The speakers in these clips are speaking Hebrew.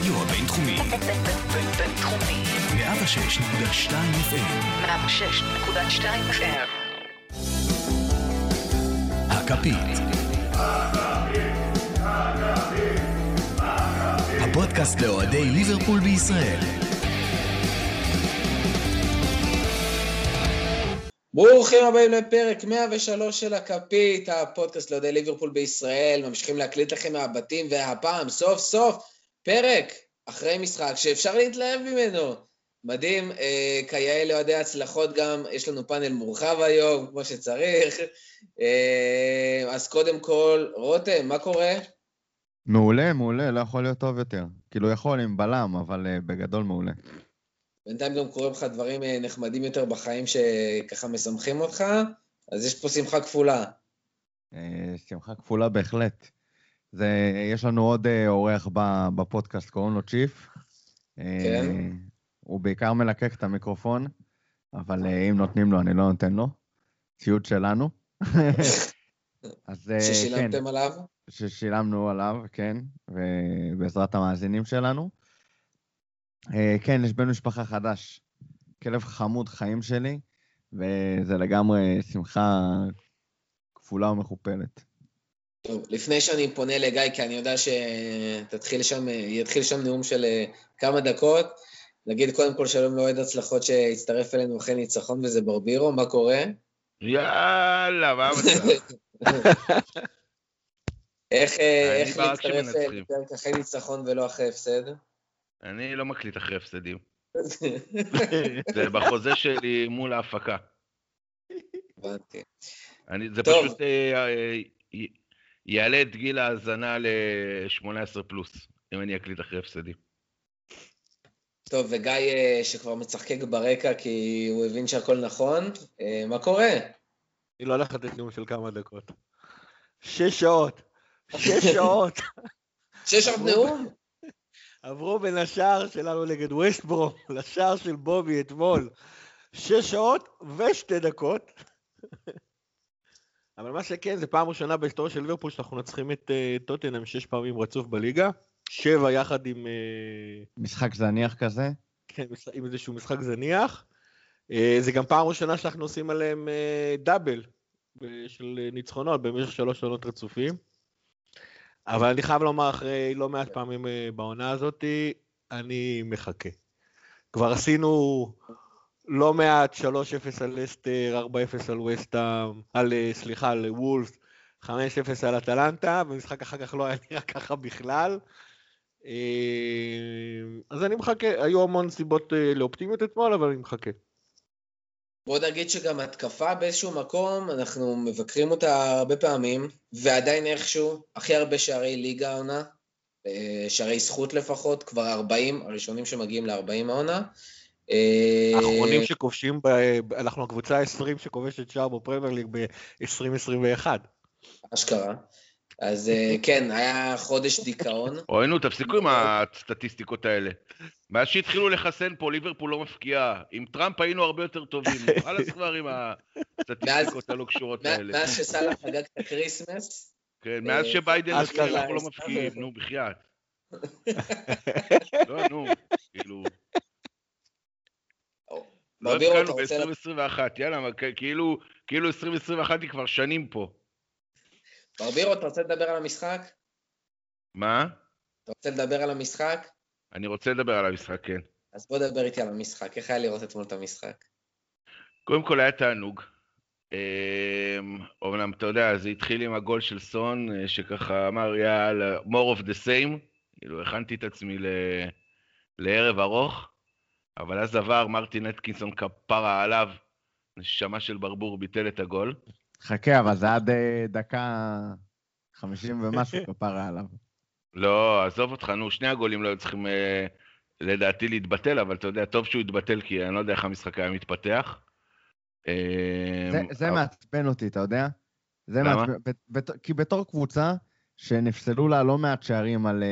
הרדיו הבינתחומי. בינתחומי. 106.2 FM. 106.2 FM. הכפית. הפודקאסט לאוהדי ליברפול בישראל. ברוכים הבאים לפרק 103 של הכפית, הפודקאסט לאוהדי ליברפול בישראל, ממשיכים להקליט לכם מהבתים, והפעם, סוף סוף, פרק אחרי משחק שאפשר להתלהב ממנו. מדהים, אה, כיאה לאוהדי הצלחות גם, יש לנו פאנל מורחב היום, כמו שצריך. אה, אז קודם כל, רותם, מה קורה? מעולה, מעולה, לא יכול להיות טוב יותר. כאילו יכול עם בלם, אבל uh, בגדול מעולה. בינתיים גם קורים לך דברים אה, נחמדים יותר בחיים שככה משמחים אותך, אז יש פה שמחה כפולה. Uh, שמחה כפולה בהחלט. זה, יש לנו עוד uh, אורח בפודקאסט, קוראים לו צ'יף. כן. Uh, הוא בעיקר מלקק את המיקרופון, אבל uh, אם נותנים לו, אני לא נותן לו. ציוד שלנו. אז uh, ששילמתם כן, עליו? ששילמנו עליו, כן, ובעזרת המאזינים שלנו. אה, כן, יש בן משפחה חדש, כלב חמוד חיים שלי, וזה לגמרי שמחה כפולה ומכופלת. טוב, לפני שאני פונה לגיא, כי אני יודע שתתחיל שם, יתחיל שם נאום של אה, כמה דקות, נגיד קודם כל שלום לאוהד הצלחות שהצטרף אלינו אחרי ניצחון וזה ברבירו, מה קורה? יאללה, מה המצב? איך, אה, איך להצטרף. לפרק אחרי ניצחון ולא אחרי הפסד? אני לא מקליט אחרי הפסדים. זה בחוזה שלי מול ההפקה. הבנתי. אני, זה. פשוט אה, יעלה את גיל ההאזנה ל-18 פלוס, אם אני אקליט אחרי הפסדים. טוב, וגיא אה, שכבר מצחקק ברקע כי הוא הבין שהכל נכון, אה, מה קורה? אני לא הולך לתת נאום של כמה דקות. שש שעות. שש שעות. שש עוד נאום? עברו בין השער שלנו נגד ווסטברום לשער של בובי אתמול. שש שעות ושתי דקות. אבל מה שכן, זה פעם ראשונה בהיסטוריה של ליברפול שאנחנו מנצחים את אה, טוטנאם שש פעמים רצוף בליגה. שבע יחד עם, אה, משחק זניח כזה. כן, עם איזשהו משחק זניח. אה, זה גם פעם ראשונה שאנחנו עושים עליהם אה, דאבל של ניצחונות במשך שלוש עונות רצופים. אבל אני חייב לומר, אחרי לא מעט פעמים אה, בעונה הזאת, אני מחכה. כבר עשינו לא מעט 3-0 על לסטר, 4-0 על וסטאם, על, אה, סליחה, על וולס, 5-0 על אטלנטה, ומשחק אחר כך לא היה נראה ככה בכלל. אה, אז אני מחכה, היו המון סיבות אה, לאופטימיות אתמול, אבל אני מחכה. בוא נגיד שגם התקפה באיזשהו מקום, אנחנו מבקרים אותה הרבה פעמים, ועדיין איכשהו, הכי הרבה שערי ליגה העונה, שערי זכות לפחות, כבר 40, הראשונים שמגיעים ל-40 העונה. אה, האחרונים שכובשים, ב- אנחנו הקבוצה ה-20 שכובשת שער בפרמייר ליג ב-2021. אשכרה. אז אה, כן, היה חודש דיכאון. אוי, נו, תפסיקו עם הסטטיסטיקות האלה. מאז שהתחילו לחסן פה, ליברפול לא מפקיעה. עם טראמפ היינו הרבה יותר טובים. חלאס כבר עם הסטטיסטיקות הלא קשורות האלה. מאז שסאלח חגג את הקריסמס, כן, מאז שביידן אנחנו לא מפקיעים, נו, בחייאת. לא, נו, כאילו... לא התחלנו רוצה... ב-2021, יאללה, כאילו, כאילו 2021 היא כבר שנים פה. ברבירו, אתה רוצה לדבר על המשחק? מה? אתה רוצה לדבר על המשחק? אני רוצה לדבר על המשחק, כן. אז בוא דבר איתי על המשחק, איך היה לראות אתמול את המשחק? קודם כל היה תענוג. אמ, אומנם, אתה יודע, זה התחיל עם הגול של סון, אה, שככה אמר, יאללה, more of the same. כאילו, הכנתי את עצמי ל- לערב ארוך, אבל אז עבר מרטין אטקינסון כפרה עליו, נשמה של ברבור ביטל את הגול. חכה, אבל זה עד אה, דקה חמישים ומשהו כפרה עליו. לא, עזוב אותך, נו, שני הגולים לא היו צריכים, אה, לדעתי, להתבטל, אבל אתה יודע, טוב שהוא התבטל, כי אני לא יודע איך המשחק היה מתפתח. אמ, זה, זה אבל- מעצבן אותי, אתה יודע? זה למה? מעצבן, בת- בת- כי בתור קבוצה שנפסלו לה לא מעט שערים על אה,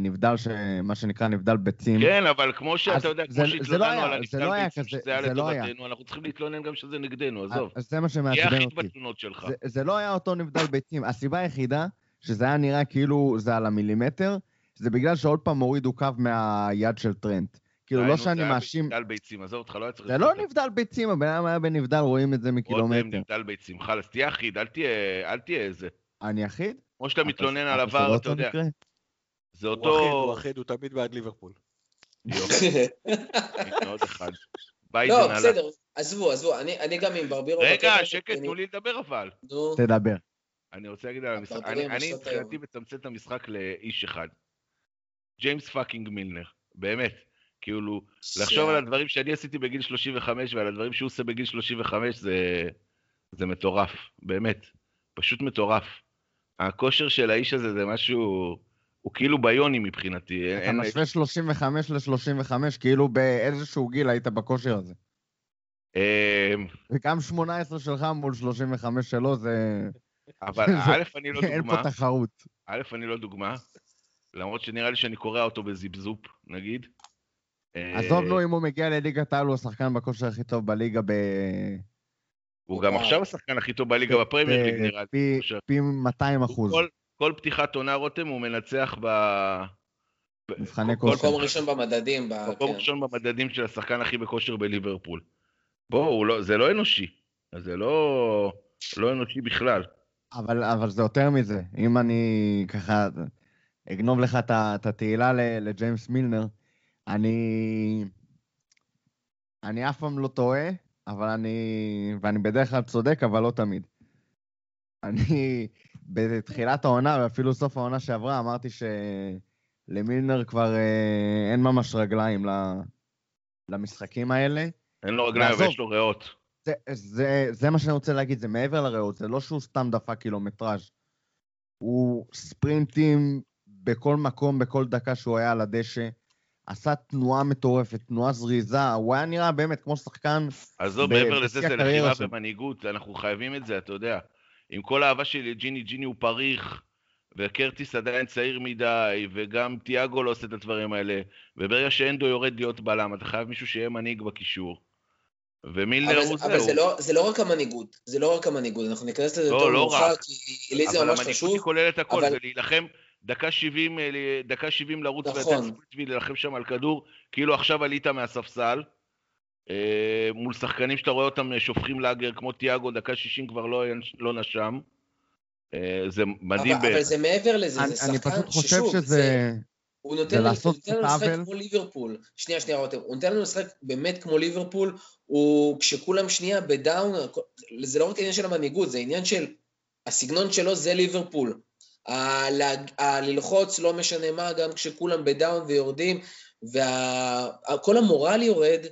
נבדל, ש... מה שנקרא נבדל ביצים. כן, אבל כמו שאתה יודע, זה- כמו לא שהתלוננו היה- על זה לא הנבדל ביצים, כזה- שזה היה לא היה. לטובתנו, אנחנו צריכים להתלונן גם שזה נגדנו, עזוב. אז זה מה תהיה שמעצבן אחיד אותי. בתלונות שלך. זה, זה לא היה אותו נבדל ביצים. הסיבה היחידה שזה היה נראה כאילו זה על המילימטר, זה בגלל שעוד פעם הורידו קו מהיד של טרנט. כאילו, לא שאני זה היה מאשים... בנבדל ביצים, עזוב אותך, לא היה צריך... זה לא. נבדל ביצים, הבן אדם היה בנבדל, רואים את זה רותם מקילומטר. נבדל ביצים, חלאס, תהיה אחיד, אל תהיה איזה. אני יחיד? כמו שאתה מתלונן על עבר, אתה אותו יודע? זה הוא אחיד, הוא אותו... אחיד, הוא תמיד בעד ליברפול. עוד אחד. לא. בסדר, עזבו, עזבו, אני אני גם עם ברבירו. רגע, שקט, תנו לי לדבר אבל. תדבר. אני רוצה להגיד על המשחק, אני מבחינתי. מצמצם את המשחק לאיש אחד. ג'יימס fucking מילנר, באמת. כאילו, לחשוב על הדברים שאני עשיתי בגיל 35 ועל הדברים שהוא עושה בגיל 35 זה, זה מטורף, באמת. פשוט מטורף. הכושר של האיש הזה זה משהו, הוא כאילו ביוני מבחינתי. אין- אתה אין- משווה 35 ל-35, כאילו באיזשהו גיל היית בכושר הזה. אמ, וגם 18 שלך מול 35 שלו, זה... אבל א', אני לא אין דוגמה, פה תחרות. א', אני לא דוגמה, למרות שנראה לי שאני קורע אותו בזיבזופ, נגיד. עזוב, אה, נו, אם הוא מגיע לליגת העל, הוא השחקן בכושר הכי טוב בליגה ב... הוא גם. עכשיו השחקן הכי טוב בליגה בפרמייר ליג, נראה לי. פי- עכשיו. פי 200 אחוז. כל, כל פתיחת עונה רותם הוא מנצח ב... מבחני כל- כושר. מקום ראשון במדדים. מקום כן. ראשון במדדים של השחקן הכי בכושר בליברפול. בואו, לא, זה לא אנושי. זה לא, לא אנושי בכלל. אבל, אבל זה יותר מזה. אם אני ככה אגנוב לך את התהילה ל- לג'יימס מילנר, אני... אני אף פעם לא טועה, אבל אני... ואני בדרך כלל צודק, אבל לא תמיד. אני בתחילת העונה, ואפילו סוף העונה שעברה, אמרתי שלמילנר כבר אה, אין ממש רגליים למשחקים האלה. אין לו רגליים, אבל. יש לו ריאות. זה, זה, זה מה שאני רוצה להגיד, זה מעבר לריאות, זה לא שהוא סתם דפק קילומטראז'. הוא ספרינטים בכל מקום, בכל דקה שהוא היה על הדשא. עשה תנועה מטורפת, תנועה זריזה, הוא היה נראה באמת כמו שחקן... עזוב, מעבר לזה זה שלו. ומנהיגות, אנחנו חייבים את זה, אתה יודע. עם כל האהבה שלי לג'יני, ג'יני הוא פריך, וקרטיס עדיין צעיר מדי, וגם תיאגו לא עושה את הדברים האלה, וברגע שאנדו יורד להיות בלם, אתה חייב מישהו שיהיה מנהיג בקישור. ומילנר אבל, הוא זה, אבל זהו. זה, לא, זה לא רק המנהיגות, זה לא רק המנהיגות, אנחנו ניכנס לזה לא, יותר לא מאוחר, רק. כי לי זה אבל ממש המנהיגות חשוב. היא כוללת הכל, אבל- זה להילחם דקה 70, אה, דקה 70 לרוץ נכון. ולתת ולהילחם שם על כדור, כאילו עכשיו עלית מהספסל, אה, מול שחקנים שאתה רואה אותם אה, שופכים לאגר, כמו תיאגו, דקה 60 כבר לא, לא נשם. אה, זה מדהים אבל, אבל זה מעבר לזה, אני, זה אני שחקן פשוט חושב ששוב, שזה... זה, הוא נותן, לנו- הוא נותן לנו לשחק. כמו ליברפול. שנייה, שנייה, רותם. הוא נותן לנו לשחק באמת כמו ליברפול, הוא כשכולם שנייה ב down, זה לא רק עניין של המנהיגות, זה עניין של הסגנון שלו זה ליברפול. הללחוץ לא משנה מה, גם כשכולם ב down ויורדים, וכל המורל יורד,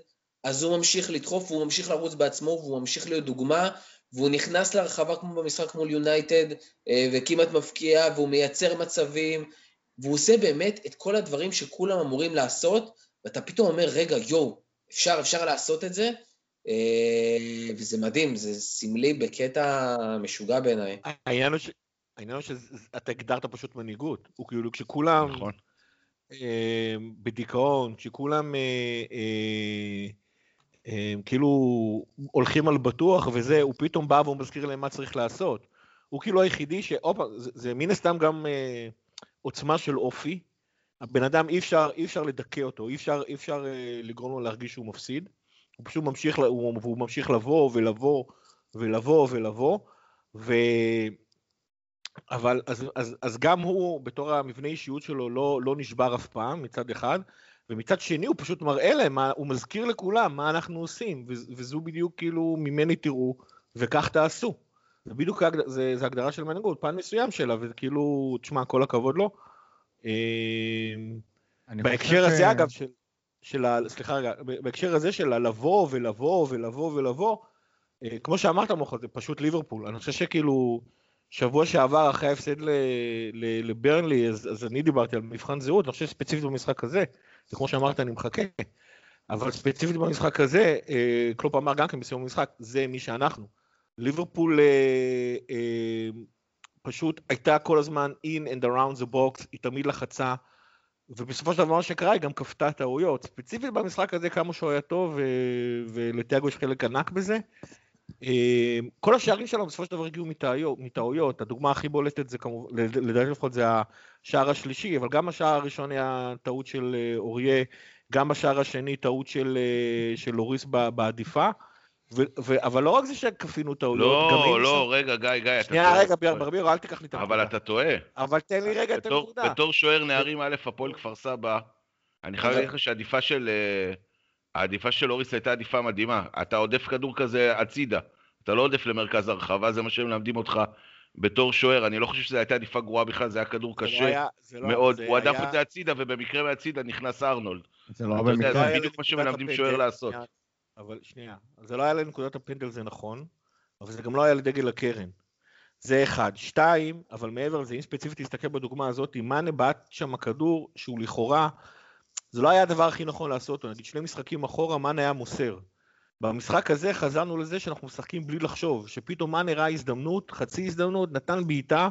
אז הוא ממשיך לדחוף, והוא ממשיך לרוץ בעצמו, והוא ממשיך להיות דוגמה, והוא נכנס להרחבה כמו במשחק מול יונייטד, אה, וכמעט מבקיע, והוא מייצר מצבים, והוא עושה באמת את כל הדברים שכולם אמורים לעשות, ואתה פתאום אומר, רגע, יואו, אפשר, אפשר לעשות את זה, אה, וזה מדהים, זה סמלי בקטע משוגע בעיניי. העניין הוא ש... העניין הוא שאתה הגדרת פשוט מנהיגות. הוא כאילו כשכולם נכון. אה, בדיכאון, כשכולם אה, אה, אה, כאילו הולכים על בטוח וזה, הוא פתאום בא והוא מזכיר להם מה צריך לעשות. הוא כאילו היחידי ש... הופה, זה, זה מן הסתם גם אה, עוצמה של אופי. הבן אדם אי אפשר, אי אפשר לדכא אותו, אי אפשר, אי אפשר אה, לגרום לו להרגיש שהוא מפסיד. הוא פשוט ממשיך, הוא, והוא ממשיך לבוא ולבוא ולבוא ולבוא. ו... אבל אז, אז, אז גם הוא, בתור המבנה אישיות שלו, לא, לא נשבר אף פעם, מצד אחד, ומצד שני הוא פשוט מראה להם, מה, הוא מזכיר לכולם מה אנחנו עושים, וזו בדיוק כאילו ממני תראו, וכך תעשו. זה בדיוק, זה, זה הגדרה של מנהיגות, פן מסוים שלה, וזה כאילו, תשמע, כל הכבוד לו. אני בהקשר חושב ש- הזה, אגב, של, של ה... סליחה רגע, בהקשר הזה של הלבוא ולבוא ולבוא ולבוא, אה, כמו שאמרת מוחה, זה פשוט ליברפול. אני חושב שכאילו, שבוע שעבר אחרי ההפסד לברנלי, אז, אז אני דיברתי על מבחן זהות, אני חושב שספציפית במשחק הזה, וכמו שאמרת, אני מחכה. אבל ספציפית במשחק הזה, אה, קלופ אמר גם כן בסיום המשחק, זה מי שאנחנו. ליברפול אה, אה, פשוט הייתה כל הזמן in and around the box, היא תמיד לחצה, ובסופו של דבר מה שקרה, היא גם כפתה טעויות. ספציפית במשחק הזה, כמה שהוא היה טוב, ו- ולתיאגו יש חלק ענק בזה, אה, כל השערים שלנו בסופו של דבר הגיעו מטעויות- הדוגמה הכי בולטת זה כמובן, לדעתי לפחות זה השער השלישי, אבל גם השער הראשון היה טעות של אה, אוריה, גם בשער השני טעות של, אה, של אוריס בעדיפה, ו, ו, אבל לא רק זה שכפינו טעויות, לא, לא, שם- רגע, גיא, גיא, אתה שנייה, טועה. רגע, בר- ברבירו, אל תיקח לי את אבל. אתה טועה. אבל תן לי רגע את הנקודה. בתור שוער נערים א', הפועל כפר סבא, אני חייב להגיד לך שהעדיפה של... אה, העדיפה של אוריס הייתה עדיפה מדהימה. אתה עודף כדור כזה הצידה. אתה לא עודף למרכז הרחבה, זה מה שהם מלמדים אותך בתור שוער. אני לא חושב שזו הייתה עדיפה גרועה בכלל, זה היה כדור זה לא קשה היה- לא- מאוד. הוא הדף היה- את זה הצידה, ובמקרה מהצידה נכנס ארנולד. זה לא יודע, במקרה. זה בדיוק מה שמלמדים שוער לעשות. אבל שנייה, זה לא היה לנקודת הפנדל, זה נכון, אבל זה גם לא היה לדגל הקרן. זה אחד. שתיים, אבל מעבר לזה, אם ספציפית תסתכל בדוגמה הזאת, מאנה בעט שם כדור שהוא לכאורה, זה לא היה הדבר הכי נכון לעשות, נגיד שני משחקים אחורה, מאנה היה מוסר. במשחק הזה חזרנו לזה שאנחנו משחקים בלי לחשוב, שפתאום מאנה ראה הזדמנות, חצי הזדמנות, נתן בעיטה,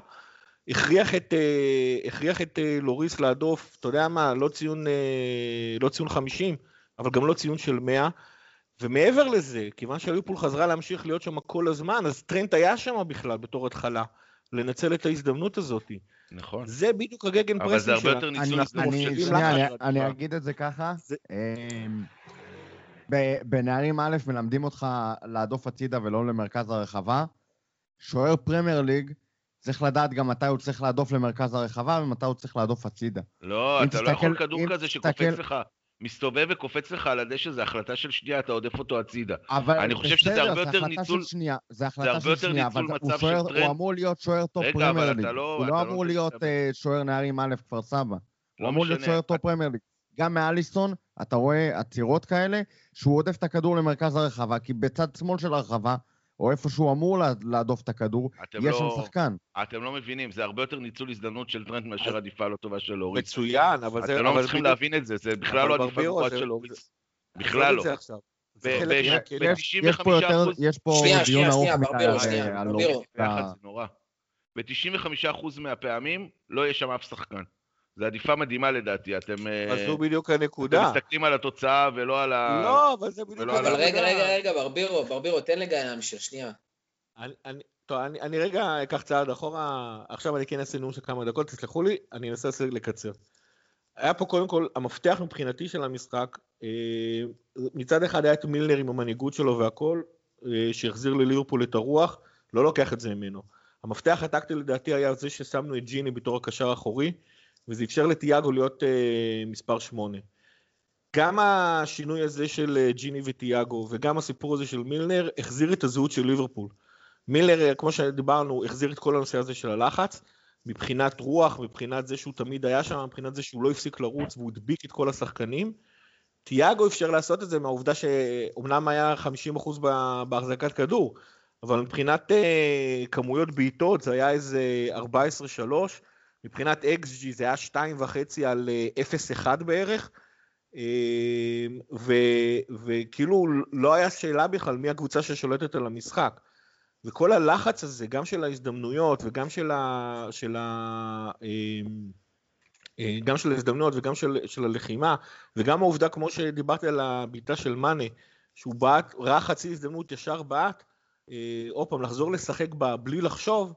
הכריח את, אה, הכריח את אה, לוריס להדוף, אתה יודע מה, לא ציון, אה, לא ציון 50, אבל גם לא ציון של 100. ומעבר לזה, כיוון שהליברפול חזרה להמשיך להיות שם כל הזמן, אז טרנט היה שם בכלל בתור התחלה, לנצל את ההזדמנות הזאת. נכון. זה בדיוק ה gegen אבל זה הרבה יותר ניצול הזדמנות אני, של. שנייה, אני. אגיד את זה ככה. זה- אמ, בנערים א' מלמדים אותך להדוף הצידה ולא למרכז הרחבה. שוער פרמייר ליג צריך לדעת גם מתי הוא צריך להדוף למרכז הרחבה ומתי הוא צריך להדוף הצידה. לא, אתה לא יכול תסתכל- כדור אם כזה תסתכל- שקופץ לך, מסתובב וקופץ לך על הדשא, זה החלטה של שנייה, אתה הודף אותו הצידה. אבל אני חושב שזה בסדר, הרבה זה יותר ניצול- שנייה, זה הרבה החלטה של שנייה, אבל הוא טרנט. הוא אמור להיות שוער top פרמייר ליג. לא- הוא לא לא אמור להיות. אה, שוער נערים א' כפר סבא. הוא לא אמור להיות. שוער top פרמייר ליג. גם מאליסון, אתה רואה עצירות כאלה, שהוא הודף את הכדור למרכז הרחבה, כי בצד שמאל של הרחבה, או איפה שהוא אמור לה- להדוף את הכדור, יש לא- שם שחקן. אתם לא מבינים, זה הרבה יותר ניצול הזדמנות של טרנט מאשר הדיפה לא טובה של לוריס. מצוין, אבל זה... אתם לא בדיוק- להבין את זה, זה בכלל לא הדיפה גרועה זה- של לוריס. עזוב בכלל לא. זה עכשיו. זה ב- חלק ב- מהקטע. ב- יש, יש פה יותר, 95%. יש פה שנייה, דיון ארוך מדי על-. לוריס. נורא. ב-95% מהפעמים לא יהיה שם אף שחקן. זו עדיפה מדהימה לדעתי, אתם אה, אז זו בדיוק אתם הנקודה. מסתכלים על התוצאה ולא על ה... לא, אבל זה בדיוק. אבל רגע, רגע, רגע, ברבירו, ברבירו, תן לגיא להמשיך, שנייה. טוב, אני, אני רגע אקח צעד אחורה, עכשיו אני כן אעשה נאום של כמה דקות, תסלחו לי, אני אנסה לקצר. היה פה קודם כל, המפתח מבחינתי של המשחק, אה, מצד אחד היה את מילנר עם המנהיגות שלו והכל, אה, שהחזיר לליברפול את הרוח, לא לוקח את זה ממנו. המפתח הטקטי לדעתי היה זה ששמנו את ג'יני בתור הקשר האחורי, וזה אפשר לתיאגו להיות אה, מספר שמונה. גם השינוי הזה של אה, ג'יני וטיאגו, וגם הסיפור הזה של מילנר, החזיר את הזהות של ליברפול. מילר, אה, כמו שדיברנו, החזיר את כל הנושא הזה של הלחץ, מבחינת רוח, מבחינת זה שהוא תמיד היה שם, מבחינת זה שהוא לא הפסיק לרוץ והוא הדביק את כל השחקנים. תיאגו אפשר לעשות את זה מהעובדה שאומנם היה 50% ב- בהחזקת כדור, אבל מבחינת אה, כמויות בעיטות זה היה איזה 14-3, מבחינת XG זה היה 2.5 על אה, 0.1 בערך, אה, ו- וכאילו לא היה שאלה בכלל מי הקבוצה ששולטת על המשחק. וכל הלחץ הזה, גם של ההזדמנויות וגם של ה... של ה אמ, אה, גם של ההזדמנויות וגם של, של הלחימה, וגם העובדה, כמו שדיברתי על הבעיטה של מאנה, שהוא בעט, ראה חצי הזדמנות, ישר בעט, אה, עוד פעם, לחזור לשחק בה בלי לחשוב,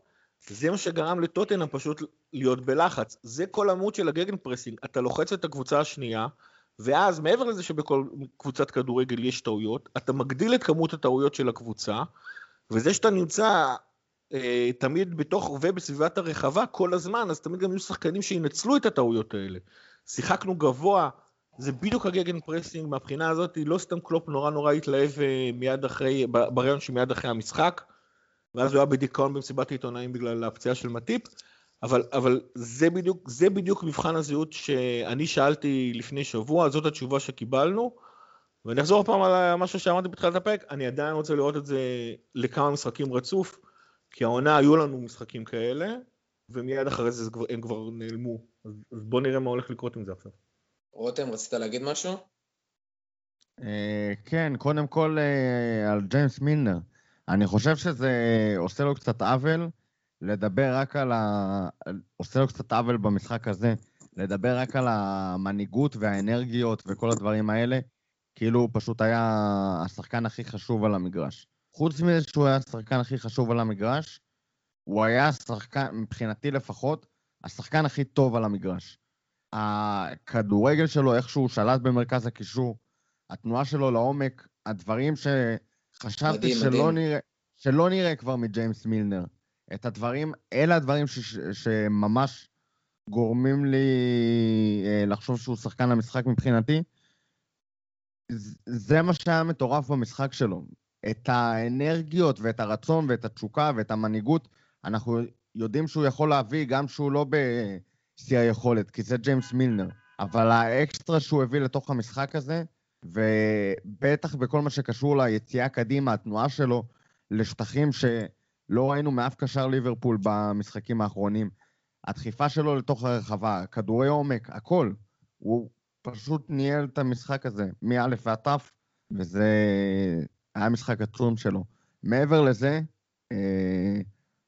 זה מה שגרם לטוטנאם פשוט להיות בלחץ. זה כל עמוד של ה gegenpressing, אתה לוחץ את הקבוצה השנייה, ואז מעבר לזה שבכל קבוצת כדורגל יש טעויות, אתה מגדיל את כמות הטעויות של הקבוצה, וזה שאתה נמצא אה, תמיד בתוך ובסביבת הרחבה כל הזמן, אז תמיד גם יהיו שחקנים שינצלו את הטעויות האלה. שיחקנו גבוה, זה בדיוק ה gegenpressing מהבחינה הזאת, לא סתם קלופ נורא נורא התלהב אה, מיד אחרי, בריאיון שמיד אחרי המשחק, ואז הוא היה בדיכאון במסיבת העיתונאים בגלל הפציעה של מטיפ, אבל, אבל זה, בדיוק, זה בדיוק מבחן הזהות שאני שאלתי לפני שבוע, זאת התשובה שקיבלנו, ואני אחזור עוד פעם על משהו שאמרתי בתחילת הפרק, אני עדיין רוצה לראות את זה לכמה משחקים רצוף, כי העונה היו לנו משחקים כאלה, ומיד אחרי זה הם כבר נעלמו. אז, אז בואו נראה מה הולך לקרות עם זה עכשיו. רותם, רצית להגיד משהו? אה, כן, קודם כל אה, על ג'יימס מילנר. אני חושב שזה עושה לו קצת עוול לדבר רק על ה... עושה לו קצת עוול במשחק הזה, לדבר רק על המנהיגות והאנרגיות וכל הדברים האלה, כאילו הוא פשוט היה השחקן הכי חשוב על המגרש. חוץ מזה שהוא היה השחקן הכי חשוב על המגרש, הוא היה השחקן, מבחינתי לפחות, השחקן הכי טוב על המגרש. הכדורגל שלו, איך שהוא שלט במרכז הקישור, התנועה שלו לעומק, הדברים שחשבתי מדהים, שלא, מדהים. נראה, שלא נראה כבר מג'יימס מילנר. את הדברים, אלה הדברים ש, ש, שממש גורמים לי אה, לחשוב שהוא שחקן למשחק מבחינתי. זה מה שהיה מטורף במשחק שלו. את האנרגיות ואת הרצון ואת התשוקה ואת המנהיגות, אנחנו יודעים שהוא יכול להביא גם שהוא לא בשיא היכולת, כי זה ג'יימס מילנר. אבל האקסטרה שהוא הביא לתוך המשחק הזה, ובטח בכל מה שקשור ליציאה קדימה, התנועה שלו לשטחים שלא ראינו מאף קשר ליברפול במשחקים האחרונים, הדחיפה שלו לתוך הרחבה, כדורי עומק, הכל. הוא פשוט ניהל את המשחק הזה, מא' ועד ת', וזה היה משחק עצום שלו. מעבר לזה, אה, אני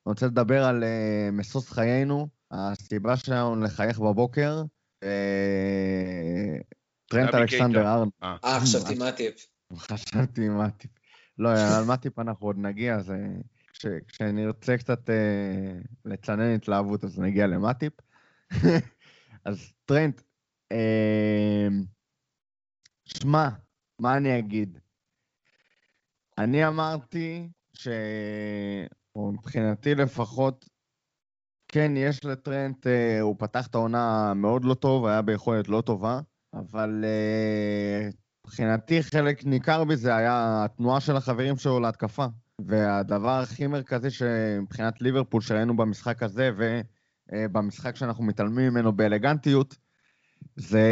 רוצה לדבר על אה, משוש חיינו, הסיבה שלנו לחייך בבוקר, אה, טרנט אלכסנדר. ארנד. אה, חשבתי מה טיפ. חשבתי מטיפ. לא, על מטיפ אנחנו עוד נגיע, זה... כש, כשנרצה קצת אה, לצנן התלהבות, אז נגיע למטיפ. אז טרנט, אה, שמע, מה אני אגיד? אני אמרתי ש... או מבחינתי לפחות, כן, יש לטרנט, אה, הוא פתח את העונה מאוד לא טוב, היה ביכולת לא טובה, אבל אה, מבחינתי חלק ניכר בזה היה התנועה של החברים שלו להתקפה. והדבר הכי מרכזי שמבחינת ליברפול שראינו במשחק הזה ובמשחק שאנחנו מתעלמים ממנו באלגנטיות, זה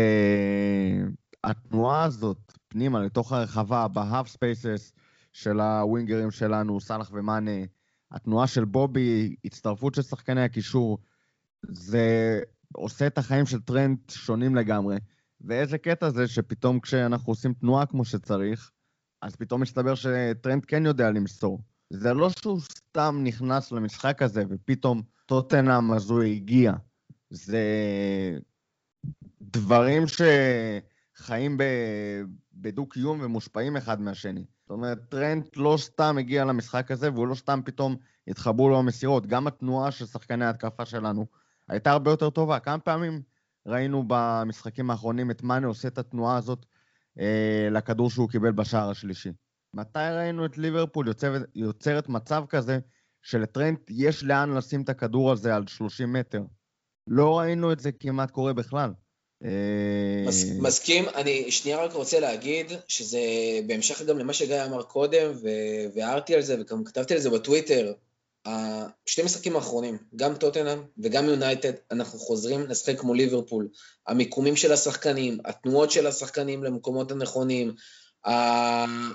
התנועה הזאת פנימה לתוך הרחבה, בה half spaces של הווינגרים שלנו, סאלח ומאנה, התנועה של בובי, הצטרפות של שחקני הקישור, זה עושה את החיים של טרנט שונים לגמרי. ואיזה קטע זה שפתאום כשאנחנו עושים תנועה כמו שצריך, אז פתאום מסתבר שטרנט כן יודע למסור. זה לא שהוא סתם נכנס למשחק הזה ופתאום טוטנאם אז הוא הגיע. זה דברים שחיים ב- בדו-קיום ומושפעים אחד מהשני. זאת אומרת, טרנט לא סתם הגיע למשחק הזה והוא לא סתם פתאום התחברו לו המסירות. גם התנועה של שחקני ההתקפה שלנו הייתה הרבה יותר טובה. כמה פעמים ראינו במשחקים האחרונים את מאנה עושה את התנועה הזאת אה, לכדור שהוא קיבל בשער השלישי. מתי ראינו את ליברפול יוצרת, יוצרת מצב כזה שלטרנט יש לאן לשים את הכדור הזה על 30 מטר? לא ראינו את זה כמעט קורה בכלל. אה, מס, מסכים, אני שנייה רק רוצה להגיד שזה בהמשך גם למה שגיא אמר קודם, והערתי על זה וגם כתבתי על זה בטוויטר. השני משחקים האחרונים, גם טוטנאם וגם יונייטד, אנחנו חוזרים לשחק כמו ליברפול. המיקומים של השחקנים, התנועות של השחקנים למקומות הנכונים,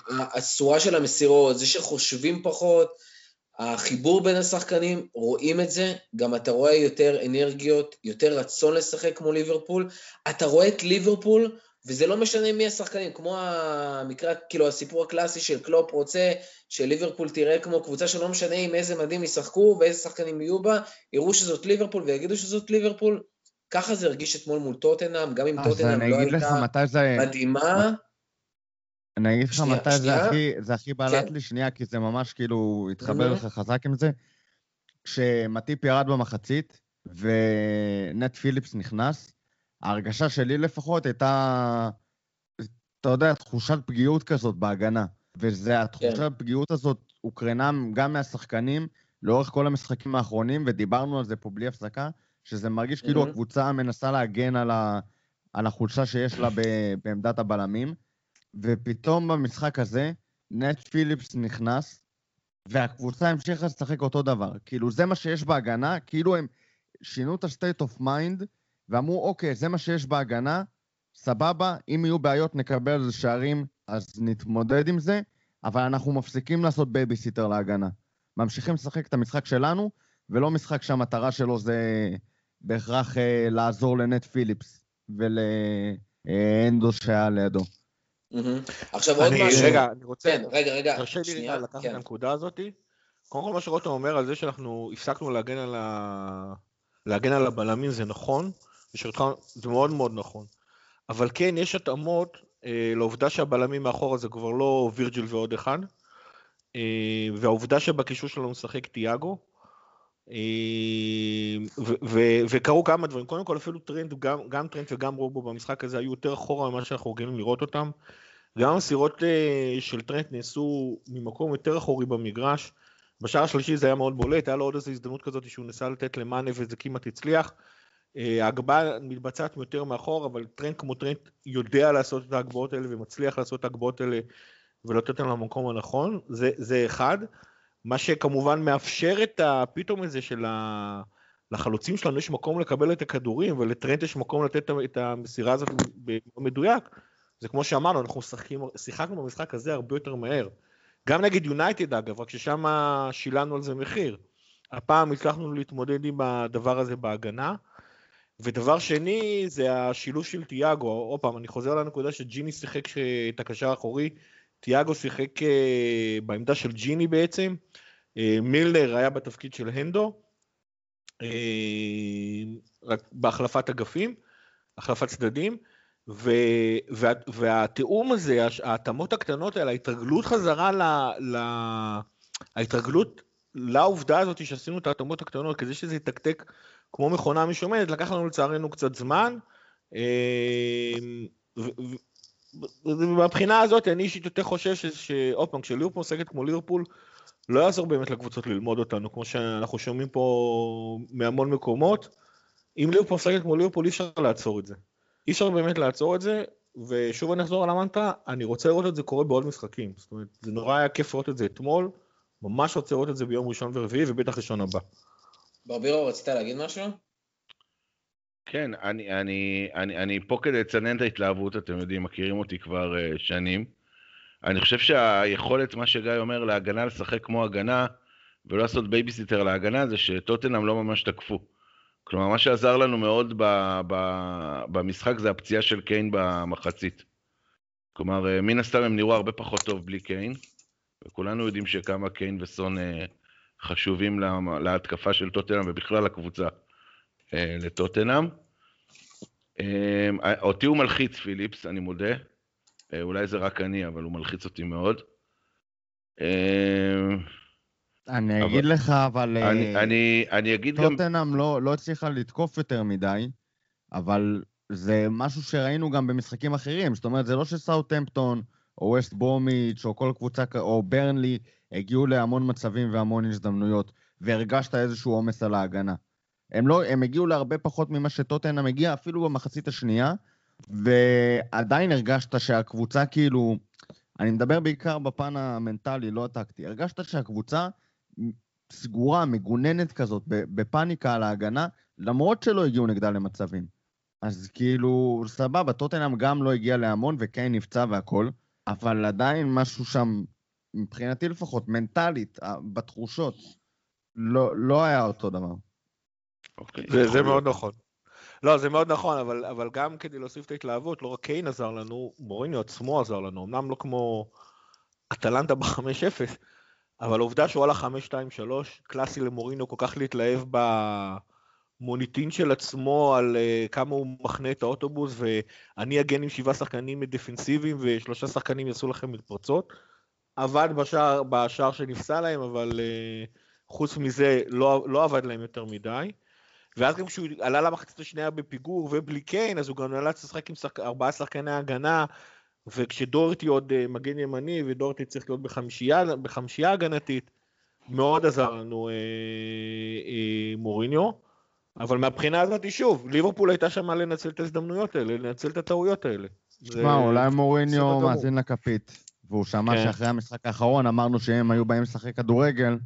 הצורה של המסירות, זה שחושבים פחות, החיבור בין השחקנים, רואים את זה, גם אתה רואה יותר אנרגיות, יותר רצון לשחק כמו ליברפול. אתה רואה את ליברפול, וזה לא משנה מי השחקנים, כמו המקרה, כאילו הסיפור הקלאסי של קלופ רוצה שליברפול תראה כמו קבוצה שלא משנה עם איזה מדים ישחקו ואיזה שחקנים יהיו בה, יראו שזאת ליברפול ויגידו שזאת ליברפול. ככה זה הרגיש אתמול מול טוטנאם, גם אם אז טוטנאם לא הייתה זה... מדהימה. אני אגיד לך מתי זה. הכי, זה הכי בלט כן. לי, שנייה, כי זה ממש כאילו התחבר. לך חזק עם זה. כשמטיפ ירד במחצית ונט פיליפס נכנס, ההרגשה שלי לפחות הייתה, אתה יודע, תחושת פגיעות כזאת בהגנה. וזה, התחושת כן. הפגיעות הזאת הוקרנה גם מהשחקנים לאורך כל המשחקים האחרונים, ודיברנו על זה פה בלי הפסקה, שזה מרגיש כאילו Mhm. הקבוצה מנסה להגן על, ה, על החולשה שיש לה ב, בעמדת הבלמים. ופתאום במשחק הזה, נט פיליפס נכנס, והקבוצה המשיכה לשחק אותו דבר. כאילו, זה מה שיש בהגנה, כאילו הם שינו את ה-state of mind, ואמרו, אוקיי, זה מה שיש בהגנה, סבבה, אם יהיו בעיות נקבל על זה שערים, אז נתמודד עם זה, אבל אנחנו מפסיקים לעשות babysitter להגנה. ממשיכים לשחק את המשחק שלנו, ולא משחק שהמטרה שלו זה בהכרח אה, לעזור לנאט פיליפס ולאנדו שהיה לידו. מהמם. עכשיו עוד אני, משהו. רגע, אני רוצה, כן, רגע, רגע. תרשה לי שנייה, רגע לקחת את כן. הנקודה הזאת. קודם כל מה שרותם אומר על זה שאנחנו הפסקנו להגן על, ה... להגן על הבלמים זה נכון, ושאותך זה מאוד מאוד נכון. אבל כן, יש התאמות אה, לעובדה שהבלמים מאחורה זה כבר לא וירג'יל ועוד אחד, אה, והעובדה שבקישור שלנו משחק תיאגו, אה, וקרו כמה דברים, קודם כל אפילו טרנט, גם, גם טרנט וגם רובו במשחק הזה היו יותר אחורה ממה שאנחנו רגילים לראות אותם. גם המסירות אה, של טרנט נעשו ממקום יותר אחורי במגרש. בשער השלישי זה היה מאוד בולט, היה לו עוד איזו הזדמנות כזאת שהוא ניסה לתת למאנה וזה כמעט הצליח. אה, ההגבהה מתבצעת יותר מאחור, אבל טרנט כמו טרנט יודע לעשות את ההגבהות האלה ומצליח לעשות את ההגבהות האלה ולתת אותן למקום הנכון, זה, זה אחד. מה שכמובן מאפשר את הפתאום הזה של ה... לחלוצים שלנו יש מקום לקבל את הכדורים ולטרנט יש מקום לתת את המסירה הזאת במדויק. זה כמו שאמרנו, אנחנו שחקים, שיחקנו במשחק הזה הרבה יותר מהר. גם נגד יונייטד אגב, רק ששם שילמנו על זה מחיר. הפעם הצלחנו להתמודד עם הדבר הזה בהגנה. ודבר שני, זה השילוב של תיאגו. עוד פעם, אני חוזר לנקודה שג'יני שיחק את הקשר האחורי, תיאגו שיחק אה, בעמדה של ג'יני בעצם, אה, מילנר היה בתפקיד של הנדו, אה, רק בהחלפת אגפים, החלפת צדדים, ו, וה, והתיאום הזה, ההתאמות הקטנות האלה, ההתרגלות חזרה ל... ל ההתרגלות לעובדה הזאת שעשינו את ההתאמות הקטנות, כדי שזה יתקתק כמו מכונה משומנת, לקח לנו לצערנו קצת זמן. ומהבחינה הזאת, אני אישית יותר חושב שעוד פעם, כשליברפול משחקת כמו ליברפול, לא יעזור באמת לקבוצות ללמוד אותנו, כמו שאנחנו שומעים פה מהמון מקומות. אם ליברפול משחקת כמו ליברפול, אי אפשר לעצור את זה. אי אפשר באמת לעצור את זה, ושוב אני אחזור על המנטרה, אני רוצה לראות את זה קורה בעוד משחקים. זאת אומרת, זה נורא היה כיף לראות את זה אתמול, ממש רוצה לראות את זה ביום ראשון ורביעי, ובטח ראשון הבא. ברביבו, רצית להגיד משהו? כן, אני, אני, אני, אני פה כדי לצנן את ההתלהבות, אתם יודעים, מכירים אותי כבר uh, שנים. אני חושב שהיכולת, מה שגיא אומר, להגנה לשחק כמו הגנה, ולא לעשות בייביסיטר להגנה, זה שטוטנהאם לא ממש תקפו. כלומר, מה שעזר לנו מאוד ב, ב, במשחק זה הפציעה של קיין במחצית. כלומר, uh, מן הסתם הם נראו הרבה פחות טוב בלי קיין, וכולנו יודעים שכמה קיין וסון uh, חשובים לה, להתקפה של טוטנאם ובכלל לקבוצה. אה, לטוטנאם. אה, אותי הוא מלחיץ, פיליפס, אני מודה. אה, אולי זה רק אני, אבל הוא מלחיץ אותי מאוד. אני אגיד לך, אבל... אני אגיד גם... טוטנאם לא, לא הצליחה לתקוף יותר מדי, אבל זה משהו שראינו גם במשחקים אחרים. זאת אומרת, זה לא שסאוטהמפטון, או ווסט ברומיץ', או כל קבוצה, או ברנלי, הגיעו להמון מצבים והמון הזדמנויות, והרגשת איזשהו עומס על ההגנה. הם, לא, הם הגיעו להרבה פחות ממה שטוטנאם הגיע, אפילו במחצית השנייה, ועדיין הרגשת שהקבוצה כאילו, אני מדבר בעיקר בפן המנטלי, לא הטקטי, הרגשת שהקבוצה סגורה, מגוננת כזאת, בפאניקה על ההגנה, למרות שלא הגיעו נגדה למצבים. אז כאילו, סבבה, טוטנאם גם לא הגיע להמון, וקיין נפצע והכל, אבל עדיין משהו שם, מבחינתי לפחות, מנטלית, בתחושות, לא, לא היה אותו דבר. אוקיי. זה, זה מאוד נכון. לא, זה מאוד נכון, אבל, אבל גם כדי להוסיף את ההתלהבות, לא רק קיין עזר לנו, מוריניו עצמו עזר לנו, אמנם לא כמו אטלנטה ב-5-0, אבל העובדה שהוא עלה 5-2-3, קלאסי למוריניו כל כך להתלהב במוניטין של עצמו על uh, כמה הוא מחנה את האוטובוס, ואני אגן עם שבעה שחקנים דפנסיביים ושלושה שחקנים יעשו לכם מתפרצות. עבד בשער, בשער שנפסל להם, אבל uh, חוץ מזה לא, לא עבד להם יותר מדי. ואז גם כשהוא עלה למחצית השנייה בפיגור ובלי קיין, אז הוא גם נאלץ לשחק עם שחק... ארבעה שחקני הגנה, וכשדורטי עוד uh, מגן ימני, ודורטי צריך להיות בחמישייה, בחמישייה הגנתית, מאוד עזר לנו uh, uh, מוריניו. אבל מהבחינה הזאת, שוב, ליברפול הייתה שמה לנצל את ההזדמנויות האלה, לנצל את הטעויות האלה. תשמע, אולי מוריניו מאזין לכפית, והוא שמע כן. שאחרי המשחק האחרון אמרנו שהם היו באים לשחק כדורגל,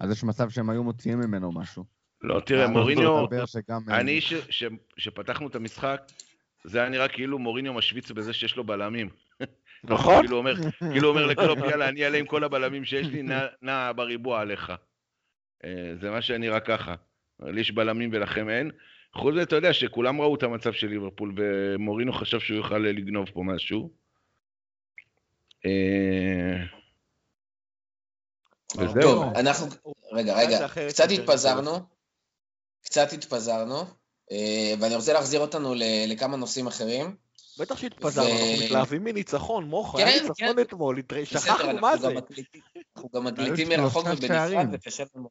אז יש מצב שהם היו מוציאים ממנו משהו. לא, תראה, מוריניו, אני, ש, ש, שפתחנו את המשחק, זה היה נראה כאילו מוריניו משוויץ בזה שיש לו בלמים. נכון. כאילו אומר, כאילו אומר לקלופ, יאללה, אני אעלה עם כל הבלמים שיש לי, נע, נע בריבוע עליך. אה, זה מה שנראה ככה. לי יש בלמים ולכם אין. חוץ מזה, אתה יודע שכולם ראו את המצב של ליברפול, ומורינו חשב שהוא יוכל לגנוב פה משהו. אה, וזהו. טוב, אנחנו... רגע, רגע, קצת התפזרנו. קצת התפזרנו, אה, ואני רוצה להחזיר אותנו לכמה נושאים אחרים. בטח שהתפזרנו, אנחנו מתלהבים מניצחון, מוחו, כן, היה ניצחון כן. אתמול, התר- בסדר, שכחנו אנחנו מה זה. אנחנו גם מקליטים מרחוק ובנפרד. וקשה לנו.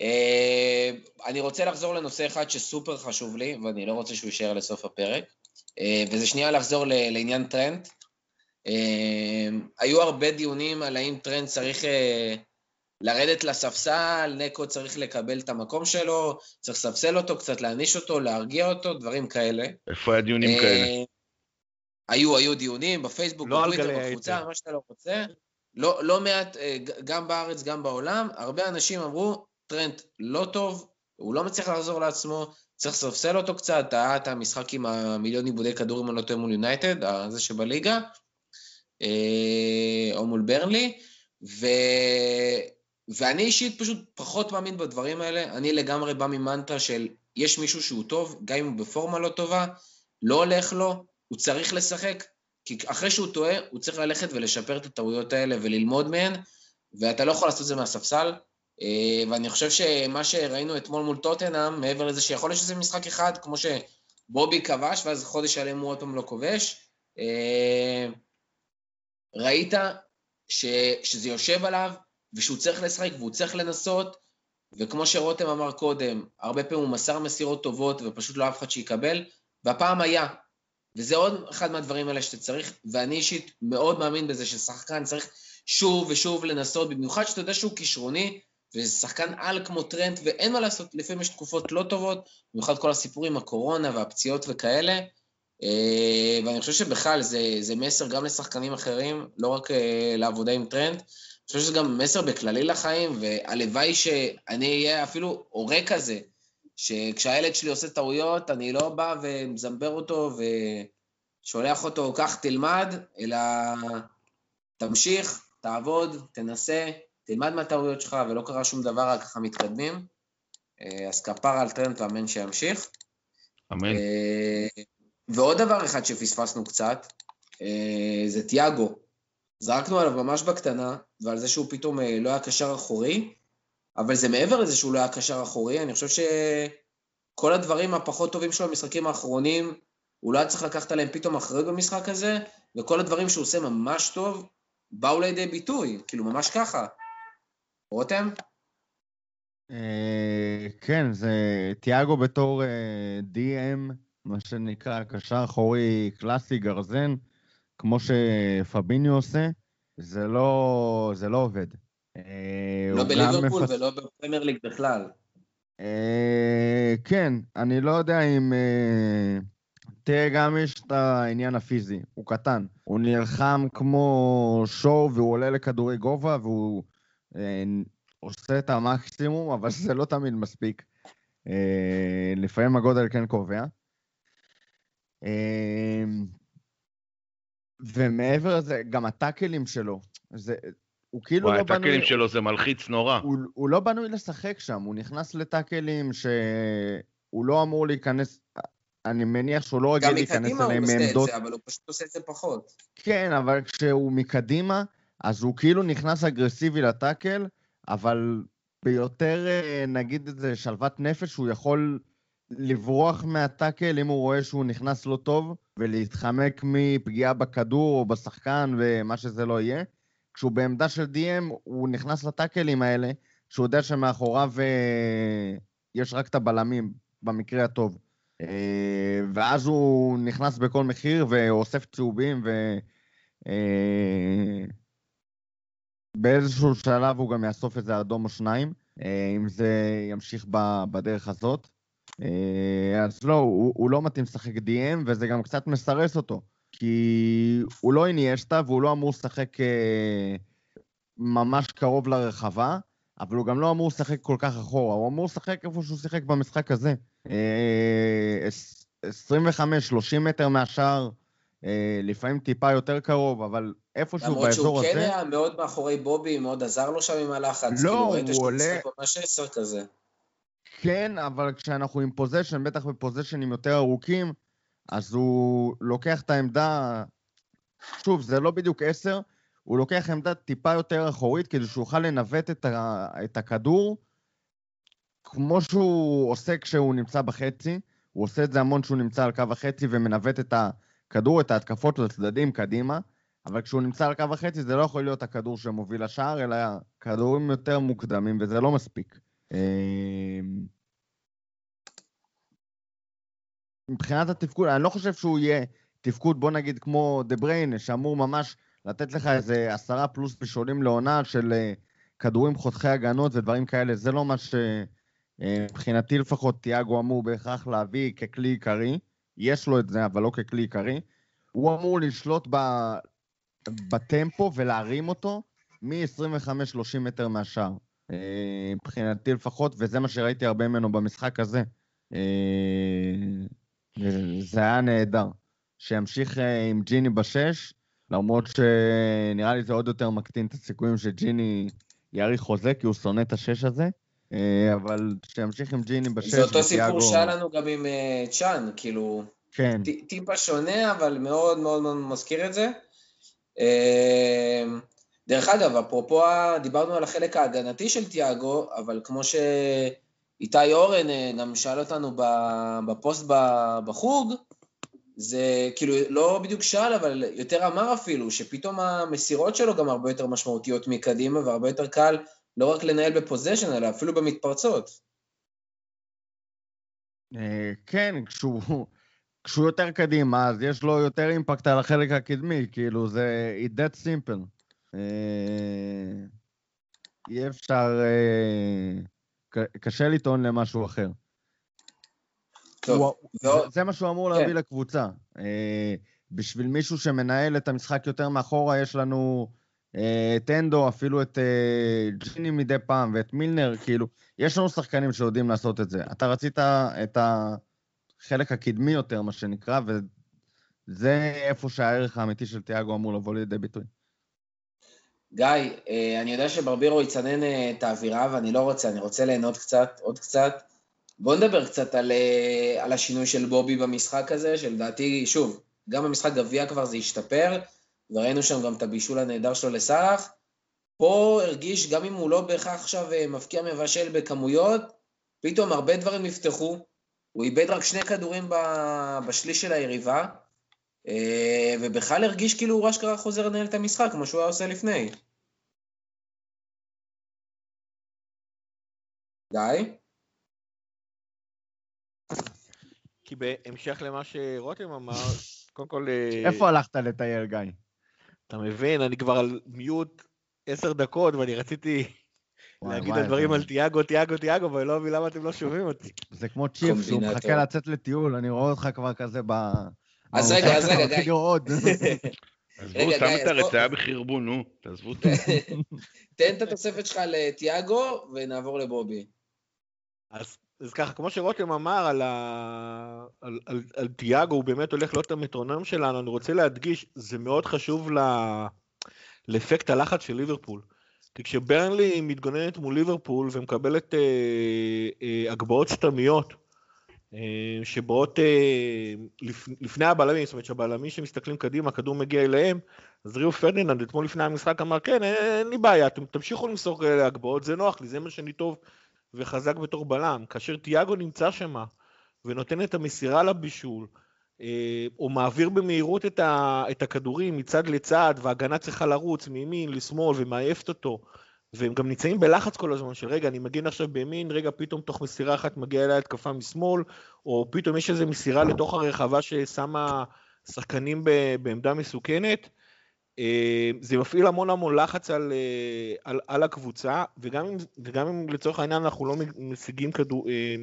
אה, אני רוצה לחזור לנושא אחד שסופר חשוב לי, ואני לא רוצה שהוא יישאר לסוף הפרק, וזה שנייה לחזור לעניין טרנד. אה, היו הרבה דיונים על האם טרנט צריך אה, לרדת לספסל, נקו צריך לקבל את המקום שלו, צריך לספסל אותו, קצת להעניש אותו, להרגיע אותו, דברים כאלה. איפה היה דיונים כאלה? אה, היו, היו דיונים בפייסבוק, לא בטוויטר, בקבוצה. מה שאתה לא רוצה. לא, לא מעט, גם בארץ, גם בעולם, הרבה אנשים אמרו, טרנט לא טוב, הוא לא מצליח לחזור לעצמו, צריך לספסל אותו קצת, היה את המשחק עם המיליון איבודי כדור, אם אני לא טועה, מול יונייטד, זה שבליגה, או מול ברנלי, ו... ואני אישית פשוט פחות מאמין בדברים האלה, אני לגמרי בא ממנטרה של יש מישהו שהוא טוב, גם אם הוא בפורמה לא טובה, לא הולך לו, הוא צריך לשחק, כי אחרי שהוא טועה, הוא צריך ללכת ולשפר את הטעויות האלה וללמוד מהן, ואתה לא יכול לעשות את זה מהספסל. אה, ואני חושב שמה שראינו אתמול מול טוטנאם, מעבר לזה שיכול להיות שזה משחק אחד, כמו שבובי כבש, ואז חודש שלם הוא עוד פעם לא כובש, אה, ראית ש, שזה יושב עליו, ושהוא צריך לשחק והוא צריך לנסות, וכמו שרותם אמר קודם, הרבה פעמים הוא מסר מסירות טובות ופשוט לא אף אחד שיקבל, והפעם היה. וזה עוד אחד מהדברים האלה שאתה צריך, ואני אישית מאוד מאמין בזה ששחקן צריך שוב ושוב לנסות, במיוחד שאתה יודע שהוא כישרוני, וזה שחקן על כמו טרנט, ואין מה לעשות, לפעמים יש תקופות לא טובות, במיוחד כל הסיפורים, הקורונה והפציעות וכאלה, ואני חושב שבכלל זה, זה מסר גם לשחקנים אחרים, לא רק אה, לעבודה עם טרנט, אני חושב שזה גם מסר בכללי לחיים, והלוואי שאני אהיה אפילו הורה כזה, שכשהילד שלי עושה טעויות, אני לא בא ומזמבר אותו ושולח אותו, קח תלמד, אלא תמשיך, תעבוד, תנסה, תלמד מהטעויות שלך, ולא קרה שום דבר, רק ככה מתקדמים. אה, אז כפר על טרנט ואמן שימשיך. אמן. ועוד דבר אחד שפספסנו קצת, אה, זה תיאגו. זרקנו עליו ממש בקטנה, ועל זה שהוא פתאום אה, לא היה קשר אחורי, אבל זה מעבר לזה שהוא לא היה קשר אחורי, אני חושב שכל הדברים הפחות טובים שלו במשחקים האחרונים, הוא לא היה צריך לקחת עליהם פתאום אחריות במשחק הזה, וכל הדברים שהוא עושה ממש טוב, באו לידי ביטוי, כאילו ממש ככה. רותם? אה, כן, זה תיאגו בתור DM, מה שנקרא קשר אחורי קלאסי גרזן, כמו שפביניו עושה, זה לא, זה לא עובד. אה, לא בליברפול מפס- ולא בפרמייר ליג בכלל. אה, כן, אני לא יודע אם... אה, תראה, גם יש את העניין הפיזי, הוא קטן. הוא נלחם כמו שואו והוא עולה לכדורי גובה והוא אה, עושה את המקסימום, אבל זה לא תמיד מספיק. אה, לפעמים הגודל כן קובע. אה, ומעבר לזה, גם הטאקלים שלו, זה, הוא כאילו וואי, לא בנוי... הטאקלים שלו זה מלחיץ נורא. הוא, הוא לא בנוי לשחק שם, הוא נכנס לטאקלים שהוא לא אמור להיכנס, אני מניח שהוא לא גם רגיל להיכנס מקדימה הוא אליהם עושה את מעמדות. זה, אבל הוא פשוט עושה את זה פחות. כן, אבל כשהוא מקדימה, אז הוא כאילו נכנס אגרסיבי לטאקל, אבל ביותר, אה, נגיד את זה, שלוות נפש, הוא יכול לברוח מהטאקל אם הוא רואה שהוא נכנס לא טוב, ולהתחמק מפגיעה בכדור או בשחקן ומה שזה לא יהיה. כשהוא בעמדה של DM, הוא נכנס לטאקלים האלה, שהוא יודע שמאחוריו אה, יש רק את הבלמים, במקרה הטוב. אה, ואז הוא נכנס בכל מחיר ואוסף צהובים, ו... אה, שלב הוא גם יאסוף איזה אדום או שניים, אם זה ימשיך בדרך הזאת. אה, אז לא, הוא, הוא לא מתאים לשחק DM, וזה גם קצת מסרס אותו. כי הוא לא איניישטה, והוא לא אמור לשחק אה, ממש קרוב לרחבה, אבל הוא גם לא אמור לשחק כל כך אחורה, הוא אמור לשחק איפה שהוא שיחק במשחק הזה. אה, עש- 25-30 מטר מהשער, אה, לפעמים טיפה יותר קרוב, אבל איפשהו למרות באזור שהוא כן הזה... היה מאוד מאחורי בובי, מאוד עזר לו שם עם הלחץ. לא, כאילו, הוא עולה- ממש עשר כזה. כן, אבל כשאנחנו עם פוזיישן, בטח בפוזיישנים יותר ארוכים, אז הוא לוקח את העמדה, שוב, זה לא בדיוק עשר, הוא לוקח עמדה טיפה יותר אחורית כדי שהוא יוכל לנווט את, ה, את הכדור כמו שהוא עושה כשהוא נמצא בחצי, הוא עושה את זה המון כשהוא נמצא על קו החצי ומנווט את הכדור, את ההתקפות לצדדים קדימה, אבל כשהוא נמצא על קו החצי זה לא יכול להיות הכדור שמוביל לשער, אלא כדורים יותר מוקדמים, וזה לא מספיק. אה, מבחינת התפקוד, אני לא חושב שהוא יהיה תפקוד, בוא נגיד, כמו דה בריינה, שאמור ממש לתת לך איזה עשרה פלוס בישולים לעונה של אה, כדורים חותכי הגנות ודברים כאלה, זה לא מה שמבחינתי לפחות תיאגו אמור בהכרח להביא ככלי עיקרי. יש לו את זה, אבל לא ככלי עיקרי. הוא אמור לשלוט ב... בטמפו ולהרים אותו מ-25-30 מטר מהשאר. אה, מבחינתי לפחות, וזה מה שראיתי הרבה ממנו במשחק הזה. אה, זה היה נהדר. שימשיך אה, עם ג'יני בשש, למרות שנראה לי זה עוד יותר מקטין את הסיכויים שג'יני יאריך חוזה, כי הוא שונא את השש הזה. אבל שימשיך עם ג'יני בשש. זה אותו סיפור שהיה לנו גם עם צ'אן, כאילו... כן. טיפה שונה, אבל מאוד מאוד מאוד מזכיר את זה. דרך אגב, אפרופו, דיברנו על החלק ההגנתי של תיאגו, אבל כמו שאיתי אורן אה, גם שאל אותנו בפוסט בחוג, זה כאילו לא בדיוק שאל, אבל יותר אמר אפילו, שפתאום המסירות שלו גם הרבה יותר משמעותיות מקדימה, והרבה יותר קל לא רק לנהל בפוזיישן, אלא אפילו במתפרצות. אה, כן, כשהוא, כשהוא יותר קדימה, אז יש לו יותר אימפקט על החלק הקדמי, כאילו, זה it that simple. אה, אי אפשר... אה, קשה לטעון למשהו אחר. טוב, זה, זה מה שהוא אמור כן. להביא לקבוצה. אה, בשביל מישהו שמנהל את המשחק יותר מאחורה, יש לנו את אנדו, אפילו את ג'יני מדי פעם, ואת מילנר, כאילו, יש לנו שחקנים שיודעים לעשות את זה. אתה רצית את החלק הקדמי יותר, מה שנקרא, וזה איפה שהערך האמיתי של תיאגו אמור לבוא לידי ביטוי. גיא, אה, אני יודע שברבירו יצנן אה, את האווירה ואני לא רוצה, אני רוצה ליהנות קצת, עוד קצת. בואו נדבר קצת על, אה, על השינוי של בובי במשחק הזה, שלדעתי, שוב, גם במשחק גביע כבר זה השתפר, וראינו שם גם את הבישול הנהדר שלו לסאלח. פה הרגיש, גם אם הוא לא בהכרח עכשיו מבקיע מבשל בכמויות, פתאום הרבה דברים נפתחו, הוא איבד רק שני כדורים בשליש של היריבה, ובכלל הרגיש כאילו הוא אשכרה חוזר לנהל את המשחק, כמו שהוא היה עושה לפני. די? כי בהמשך למה שרותם אמר, קודם כל... אה, איפה הלכת לטייל, גיא? אתה מבין, אני כבר על מיוט עשר דקות, ואני רציתי להגיד את הדברים על תיאגו, תיאגו, תיאגו, ואני לא מבין למה אתם לא שומעים אותי. זה כמו צ'יפ, שהוא מחכה לצאת לטיול, אני רואה אותך כבר כזה ב... אז רגע, אז רגע, גיא. עזבו, שם את הרצאה בחרבון, נו, תעזבו אותו. תן את התוספת שלך לתיאגו ונעבור לבובי. אז, ככה, כמו שרותם אמר על, ה... על, על, על תיאגו, הוא באמת הולך להיות המטרונום שלנו, אני רוצה להדגיש, זה מאוד חשוב ל... לאפקט הלחץ של ליברפול. כי כשברנלי מתגוננת מול ליברפול ומקבלת אה, אה, הגבהות סתמיות, שבאות אה, לפני הבלמים, זאת אומרת שהבלמים שמסתכלים קדימה, הכדור מגיע אליהם, אז ריו פרדיננד אתמול לפני המשחק אמר, כן, אין לי בעיה, אתם תמשיכו למסור כאלה הגבהות, זה נוח לי, זה מה שאני טוב וחזק בתור בלם. כאשר תיאגו נמצא שם ונותן את המסירה לבישול, אה, או מעביר במהירות את הכדורים מצד לצד, וההגנה צריכה לרוץ מימין לשמאל ומעייפת אותו, והם גם נמצאים בלחץ כל הזמן של רגע, אני מגן עכשיו בימין, רגע, פתאום תוך מסירה אחת מגיעה אליי התקפה משמאל, או פתאום יש איזו מסירה לתוך הרחבה ששמה שחקנים בעמדה מסוכנת. אה, זה מפעיל המון המון לחץ על, אה, על, על הקבוצה, וגם אם, וגם אם לצורך העניין אנחנו לא משיגים, כדור, אה,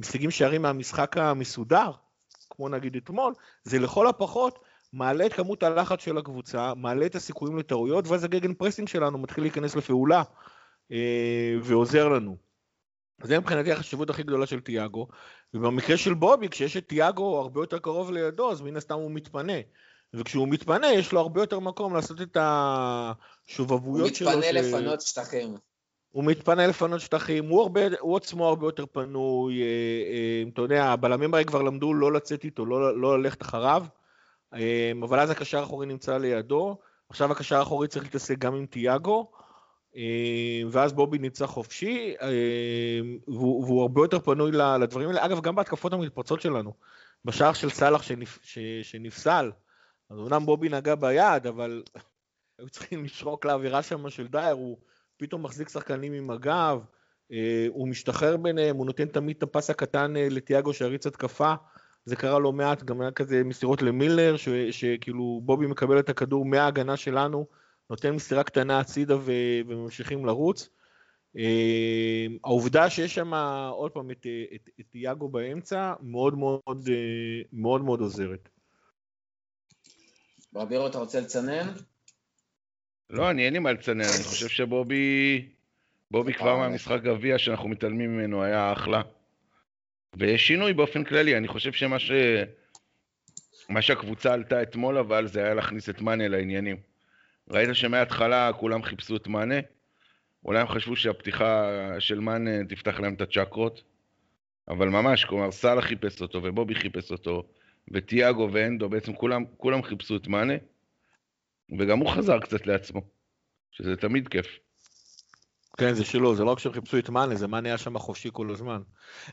משיגים שערים מהמשחק המסודר, כמו נגיד אתמול, זה לכל הפחות מעלה את כמות הלחץ של הקבוצה, מעלה את הסיכויים לטעויות, ואז הגגן פרסינג שלנו מתחיל להיכנס לפעולה אה, ועוזר לנו. זה מבחינתי החשיבות הכי גדולה של תיאגו, ובמקרה של בובי, כשיש את תיאגו הרבה יותר קרוב לידו, אז מן הסתם הוא מתפנה. וכשהוא מתפנה, יש לו הרבה יותר מקום לעשות את השובבויות שלו. הוא מתפנה ש... לפנות שטחים. הוא מתפנה לפנות שטחים, הוא, הרבה, הוא עצמו הרבה יותר פנוי, אה, אה, אתה יודע, הבלמים הרי כבר למדו לא לצאת איתו, לא, לא ללכת אחריו, אבל אז הקשר האחורי נמצא לידו, עכשיו הקשר האחורי צריך להתעסק גם עם תיאגו, אמ, ואז בובי נמצא חופשי, אמ, והוא, והוא הרבה יותר פנוי לדברים האלה. אגב, גם בהתקפות המתפרצות שלנו. בשער של סאלח שנפ, ש, שנפסל, אז אומנם בובי נגע ביד, אבל היו צריכים לשרוק לאווירה שם של דייר, הוא פתאום מחזיק שחקנים עם הגב, אה, הוא משתחרר ביניהם, הוא נותן תמיד את הפס הקטן אה, לתיאגו שיריץ התקפה, זה קרה לא מעט, גם היה כזה מסירות למילר, ש, שכאילו בובי מקבל את הכדור מההגנה שלנו, נותן מסירה קטנה הצידה ו, וממשיכים לרוץ. אה, העובדה שיש שם עוד פעם את, את, את תיאגו באמצע, מאוד מאוד אה, מאוד מאוד עוזרת. ברבירו, אתה רוצה לצנן? לא, אני אין לי מה לצנן, אני חושב שבובי... בובי כבר אה, מהמשחק גביע שאנחנו מתעלמים ממנו היה אחלה. ויש שינוי באופן כללי, אני חושב שמה ש... מה שהקבוצה עלתה אתמול אבל זה היה להכניס את מאנה לעניינים. ראית שמההתחלה כולם חיפשו את מאנה, אולי הם חשבו שהפתיחה של מאנה תפתח להם את הצ'קרות, אבל ממש, כלומר סאלח חיפש אותו ובובי חיפש אותו, וטיאגו ואנדו, בעצם כולם, כולם חיפשו את מאנה, וגם הוא חזר קצת לעצמו, שזה תמיד כיף. כן, זה שלו, זה לא רק שהם חיפשו את מאנה, זה מאנה היה שם חופשי כל הזמן.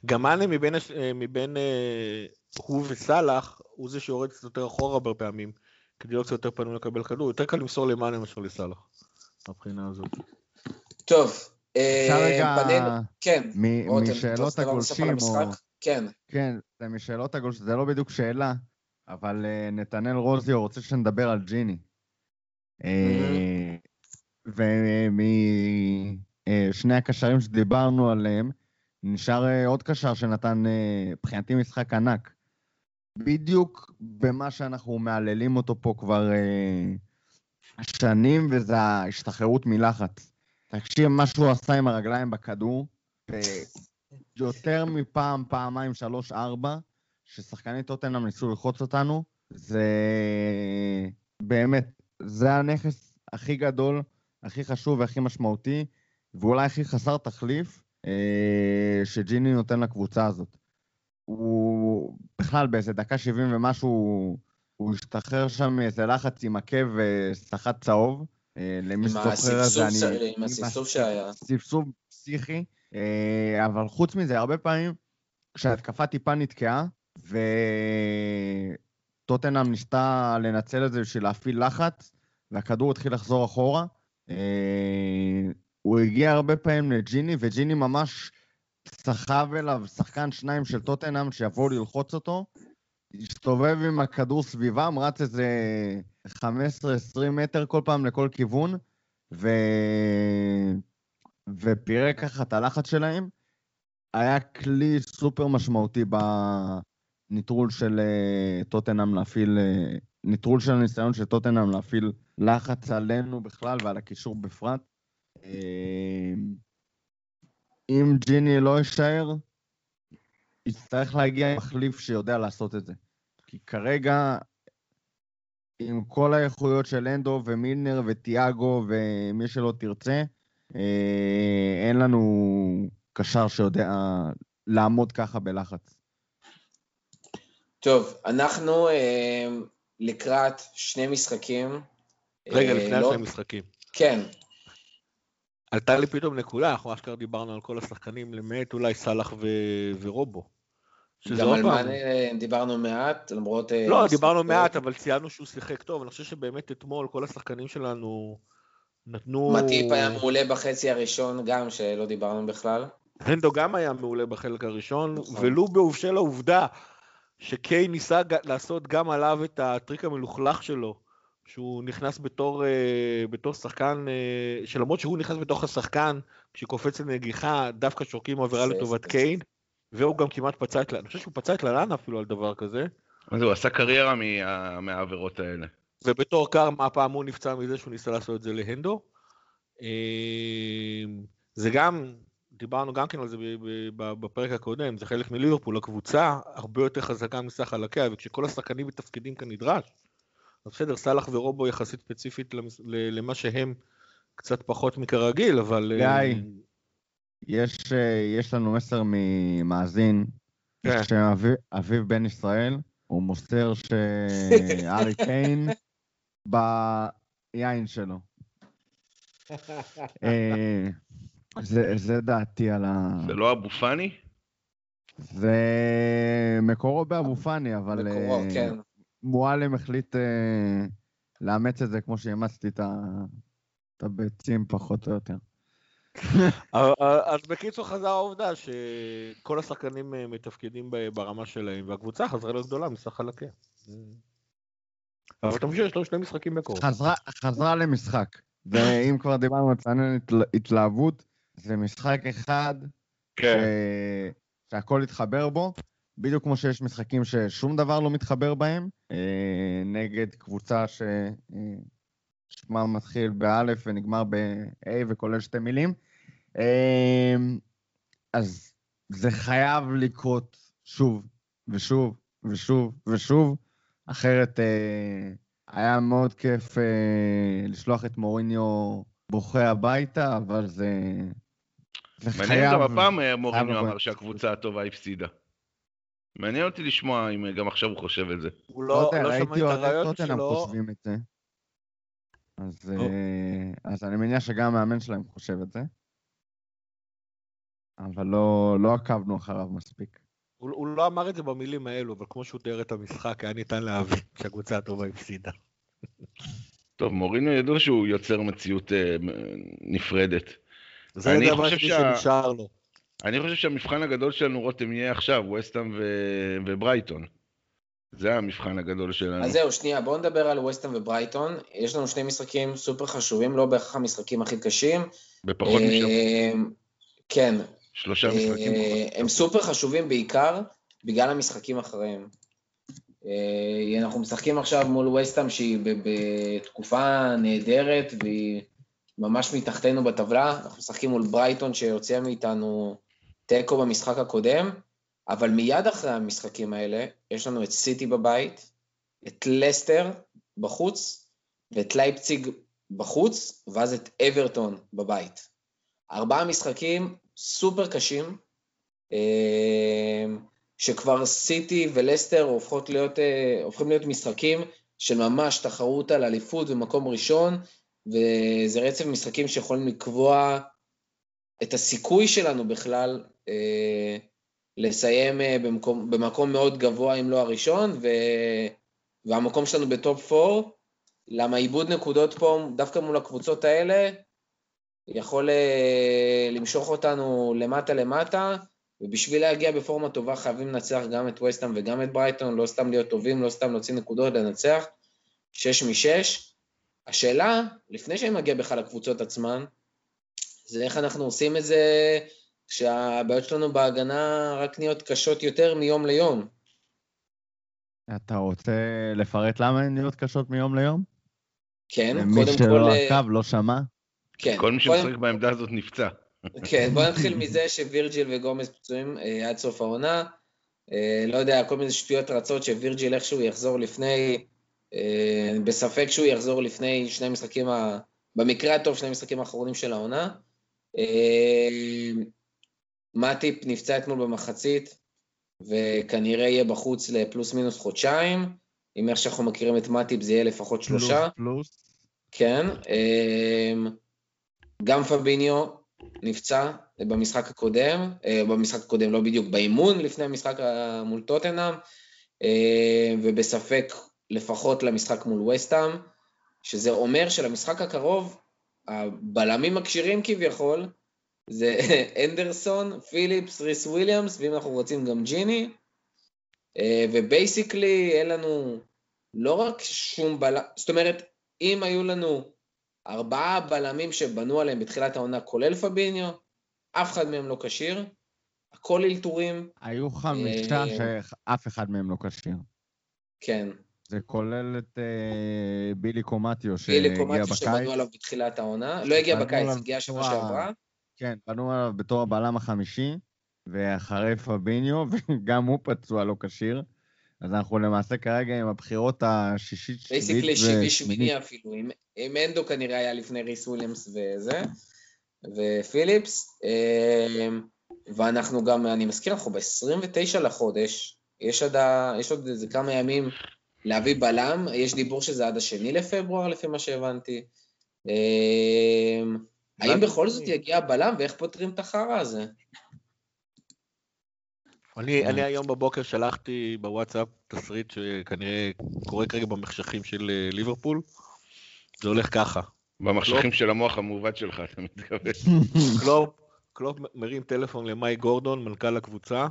גם מאנה מבין, הש- אה, מבין אה, הוא וסאלח, הוא זה שיורד קצת יותר אחורה הרבה פעמים, כדי להיות קצת יותר פנוי לקבל כדור, יותר קל למסור למאנה מאשר לסאלח, מהבחינה הזאת. טוב, אפשר אה, רגע פנינו, כן. משאלות הגולשים, או... כן. כן, זה משאלות הגולשים, זה לא בדיוק שאלה, אבל אה, נתנאל רוזיו רוצה שנדבר על ג'יני. ומשני הקשרים שדיברנו עליהם, נשאר אה, עוד קשר שנתן, אה, מבחינתי, משחק ענק. בדיוק במה שאנחנו מהללים אותו פה כבר אה, שנים, וזה ההשתחררות מלחץ. תקשיב, מה שהוא עשה עם הרגליים בכדור, יותר מפעם, פעמיים, שלוש, ארבע, ששחקני טוטנאם ניסו ללחוץ אותנו, זה באמת, זה הנכס הכי גדול, הכי חשוב והכי משמעותי, ואולי הכי חסר תחליף, אה, שג'יני נותן לקבוצה הזאת. הוא בכלל באיזה דקה 70 ומשהו, הוא השתחרר שם מאיזה לחץ עם עקב וסחט צהוב. אה, למי שזוכר את זה, אני... עם הספסוף שהיה. ספסוף פסיכי, אה, אבל חוץ מזה, הרבה פעמים כשההתקפה טיפה נתקעה, וטוטנאם ניסתה לנצל את זה בשביל להפעיל לחץ, והכדור התחיל לחזור אחורה, אה, הוא הגיע הרבה פעמים לג'יני, וג'יני ממש סחב אליו שחקן שניים של טוטנאם שיבואו ללחוץ אותו, הסתובב עם הכדור סביבם, רץ איזה 15-20 מטר כל פעם לכל כיוון, ו... ופירק ככה את הלחץ שלהם. היה כלי סופר משמעותי בניטרול של אה, טוטנאם להפעיל, אה, ניטרול של הניסיון של טוטנאם להפעיל לחץ עלינו בכלל ועל הקישור בפרט. אה, אם ג'יני לא יישאר, יצטרך להגיע מחליף שיודע לעשות את זה. כי כרגע, עם כל האיכויות של אנדו ומילנר וטיאגו ומי שלא תרצה, אה, אין לנו קשר שיודע לעמוד ככה בלחץ. טוב, אנחנו אה, לקראת שני משחקים. רגע, אה, לפני לא- השני משחקים. כן, עלתה לי פתאום נקודה, אנחנו אשכרה דיברנו על כל השחקנים, למעט אולי סאלח ו- ורובו. גם על מאנה אה, דיברנו מעט, למרות... אה, לא, דיברנו. מעט, אבל ציינו שהוא שיחק טוב. אני חושב שבאמת אתמול כל השחקנים שלנו נתנו... מטיפ היה מעולה בחצי הראשון גם, שלא דיברנו בכלל. הנדו גם היה מעולה בחלק הראשון, נכון. ולו בשל העובדה שקיי ניסה לעשות גם עליו את הטריק המלוכלך שלו, שהוא נכנס בתור, אה, בתור שחקן, אה, שלמרות שהוא נכנס בתוך השחקן, כשקופץ לנגיחה, דווקא שורקים עבירה לטובת זה- קיין, והוא גם כמעט פצע את, אני חושב שהוא פצע את ללאנה אפילו על דבר כזה, אז הוא עשה קריירה מה- מהעבירות האלה. ובתור קרמה הפעם הוא נפצע מזה שהוא ניסה לעשות את זה להנדו. אה, זה גם, דיברנו גם כן על זה בפרק הקודם, זה חלק מליברפול, הקבוצה הרבה יותר חזקה מסך חלקיה, וכשכל השחקנים מתפקדים כנדרש, אז בסדר, סאלח ורובו יחסית ספציפית למס- למה שהם קצת פחות מכרגיל, אבל... אה, גיא. יש, אה, יש לנו מסר ממאזין, כן. שאביב בן ישראל, הוא מוסר שהארי קיין ביין שלו. אה, זה, זה דעתי על ה... זה לא אבו פאני? זה מקורו באבו פאני, אבל מקורו, כן. מועלם החליט אה, לאמץ את זה כמו שאימצתי את ה- את הביצים פחות או יותר. אבל- אז בקיצור חזר העובדה שכל השחקנים אה, מתפקדים ברמה שלהם, והקבוצה חזרה להיות גדולה מסך חלקיה. אבל תמשיך, יש לנו שני משחקים בקרוב. חזרה, חזרה למשחק, ואם כבר דיברנו על צנן התל- התלהבות, זה משחק אחד כן. שהכל התחבר בו, בדיוק כמו שיש משחקים ששום דבר לא מתחבר בהם, אה, נגד קבוצה ששמה מתחיל באלף ונגמר ב-A וכולל שתי מילים. אה, אז זה חייב לקרות שוב ושוב ושוב ושוב, אחרת אה, היה מאוד כיף אה, לשלוח את מוריניו בוכה הביתה, אבל זה... זה מעניין חייב... גם הפעם אה, מוריניו. אמר שהקבוצה הטובה הפסידה. מעניין אותי לשמוע אם גם עכשיו הוא חושב את זה. הוא לא לא לא שמע את הרעיון טוטנאם שלו. חושבים את זה. אז. אה, אז אני מניח שגם המאמן שלהם חושב את זה. אבל לא, לא עקבנו אחריו מספיק. הוא הוא לא אמר את זה במילים האלו, אבל כמו שהוא תיאר את המשחק, היה ניתן להבין שהקבוצה הטובה הפסידה. טוב, מוריניו ידוע שהוא יוצר מציאות אה, נפרדת. זה אני הדבר שה- שנשאר לו. אני חושב שהמבחן הגדול שלנו, רותם, יהיה עכשיו, וסטאם ו- וברייטון. זה המבחן הגדול שלנו. אז זהו, שנייה, בואו נדבר על ווסטהאם וברייטון. יש לנו שני משחקים סופר חשובים, לא בהכרח המשחקים הכי קשים. בפחות אה, כן, משחקים. אה, פחות. הם סופר חשובים בעיקר בגלל המשחקים אחריהם. אה, אנחנו משחקים עכשיו מול ווסטהאם שהיא בתקופה נהדרת והיא ממש מתחתנו בטבלה. אנחנו משחקים מול ברייטון שהוציאה מאיתנו תיקו במשחק הקודם, אבל מיד אחרי המשחקים האלה יש לנו את סיטי בבית, את לסטר בחוץ ואת לייפציג בחוץ, ואז את אברטון בבית. ארבעה משחקים סופר קשים, אה, שכבר סיטי ולסטר הופכות להיות, אה, הופכים להיות משחקים של ממש תחרות על אליפות ומקום ראשון, וזה רצף משחקים שיכולים לקבוע את הסיכוי שלנו בכלל לסיים אה, במקום, במקום מאוד גבוה, אם לא הראשון, ו, והמקום שלנו בטופ 4, למה איבוד נקודות פה, דווקא מול הקבוצות האלה, יכול אה, למשוך אותנו למטה למטה, ובשביל להגיע בפורמה טובה חייבים לנצח גם את וסטהאם וגם את ברייטון, לא סתם להיות טובים, לא סתם להוציא נקודות, לנצח. שש משש. השאלה, לפני שאני מגיע בכלל לקבוצות עצמן, זה איך אנחנו עושים את זה כשהבעיות שלנו בהגנה רק נהיות קשות יותר מיום ליום. אתה רוצה לפרט למה הן נהיות קשות מיום ליום? כן, קודם כל... שלא אה, עקב, לא שמע? כן, כל מי שמשחק בעמדה הזאת נפצע. כן, בוא נתחיל מזה שווירג'יל וגומז פצועים אה, עד סוף העונה. אה, לא יודע, כל מיני שטויות רצות שווירג'יל איכשהו יחזור לפני, אה, בספק שהוא יחזור לפני שני משחקים, ה... במקרה הטוב שני משחקים האחרונים של העונה. אה, מאטיפ נפצע אתמול במחצית, וכנראה יהיה בחוץ לפלוס מינוס חודשיים. אם איך שאנחנו מכירים את מאטיפ זה יהיה לפחות שלושה. פלוס. כן. אמ, גם פביניו נפצע במשחק הקודם, אה, במשחק הקודם, לא בדיוק, באימון לפני המשחק ה- מול טוטנאם, אה, ובספק לפחות למשחק מול ווסטהאם, שזה אומר שלמשחק הקרוב, הבלמים הכשירים כביכול, זה אנדרסון, פיליפס, ריס וויליאמס, ואם אנחנו רוצים גם ג'יני, אה, ו basically אין לנו לא רק שום בלם, זאת אומרת, אם היו לנו ארבעה בלמים שבנו עליהם בתחילת העונה, כולל פביניו, אף אחד מהם לא כשיר, הכל אלתורים, היו חמישה אה, שאף אחד מהם לא כשיר. כן. זה כולל את אה, בילי קומטיו שהגיע קומטי שבנו בקיץ. עליו בתחילת העונה, לא הגיע בקיץ, הגיע בצורה- שעברה, כן, בנו עליו בתור הבלם החמישי, ואחרי פביניו, וגם הוא פצוע לא כשיר. אז אנחנו למעשה כרגע עם הבחירות השישית, basically שביעית ושמינית. שמיני אפילו, עם, עם אנדו כנראה היה לפני ריס וויליאמס וזה, ופיליפס, אמ, ואנחנו גם, אני מזכיר, אנחנו ב-29 לחודש, יש עוד, יש עוד איזה כמה ימים להביא בלם, יש דיבור שזה עד השני לפברואר לפי מה שהבנתי. האם בכל זאת יגיע בלם ואיך פותרים את החרא הזה? אני, אני היום בבוקר שלחתי בוואטסאפ תסריט שכנראה קורה כרגע במחשכים של אה, ליברפול. זה הולך ככה. במחשכים של המוח המעוות שלך, אתה מתכוון. קלופ, קלופ מרים טלפון למייק גורדון, מנכ"ל הקבוצה,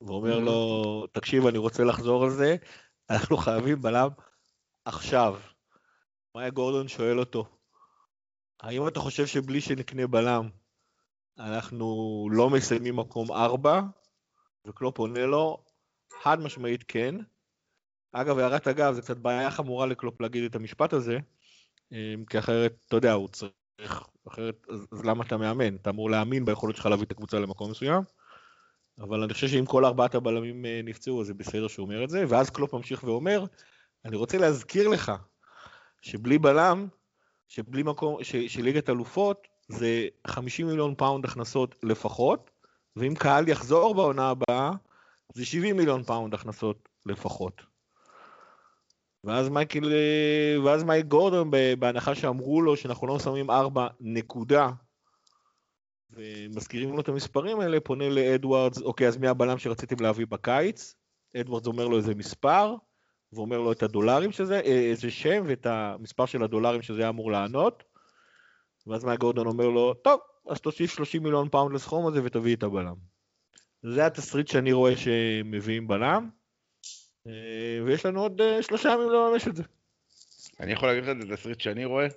ואומר לו, תקשיב, אני רוצה לחזור על זה, אנחנו חייבים בלם עכשיו. מייק גורדון שואל אותו, האם אתה חושב שבלי שנקנה בלם, אנחנו לא מסיימים מקום ארבע? וקלופ עונה לו, חד משמעית כן. אגב, הערת אגב, זה קצת בעיה חמורה לקלופ להגיד את המשפט הזה, אמ, כי אחרת, אתה יודע, הוא צריך, אחרת, אז, אז למה אתה מאמן? אתה אמור להאמין ביכולת שלך להביא את הקבוצה למקום מסוים, אבל אני חושב שאם כל ארבעת הבלמים אה, נפצעו, אז זה בסדר שהוא אומר את זה, ואז קלופ ממשיך ואומר, אני רוצה להזכיר לך שבלי בלם, שבלי מקום, ש, שליגת אלופות, זה 50 מיליון פאונד הכנסות לפחות, ואם קהל יחזור בעונה הבאה, זה 70 מיליון פאונד הכנסות לפחות. ואז מייקל, ואז מייק גורדון, בהנחה שאמרו לו שאנחנו לא מסיימים 4 נקודה, ומזכירים לו את המספרים האלה, פונה לאדוארדס, אוקיי, אז מי הבלם שרציתם להביא בקיץ? אדוארדס אומר לו איזה מספר, ואומר לו את הדולרים שזה, אה, איזה שם ואת המספר של הדולרים שזה היה אמור לעלות, ואז מייק גורדון אומר לו, טוב, אז תוסיף 30 מיליון פאונד לסכום הזה ותביא את הבלם. זה התסריט שאני רואה שמביאים בלם, אה, ויש לנו עוד אה, שלושה ימים לממש את זה. אני יכול להגיד לך את התסריט שאני רואה? כן,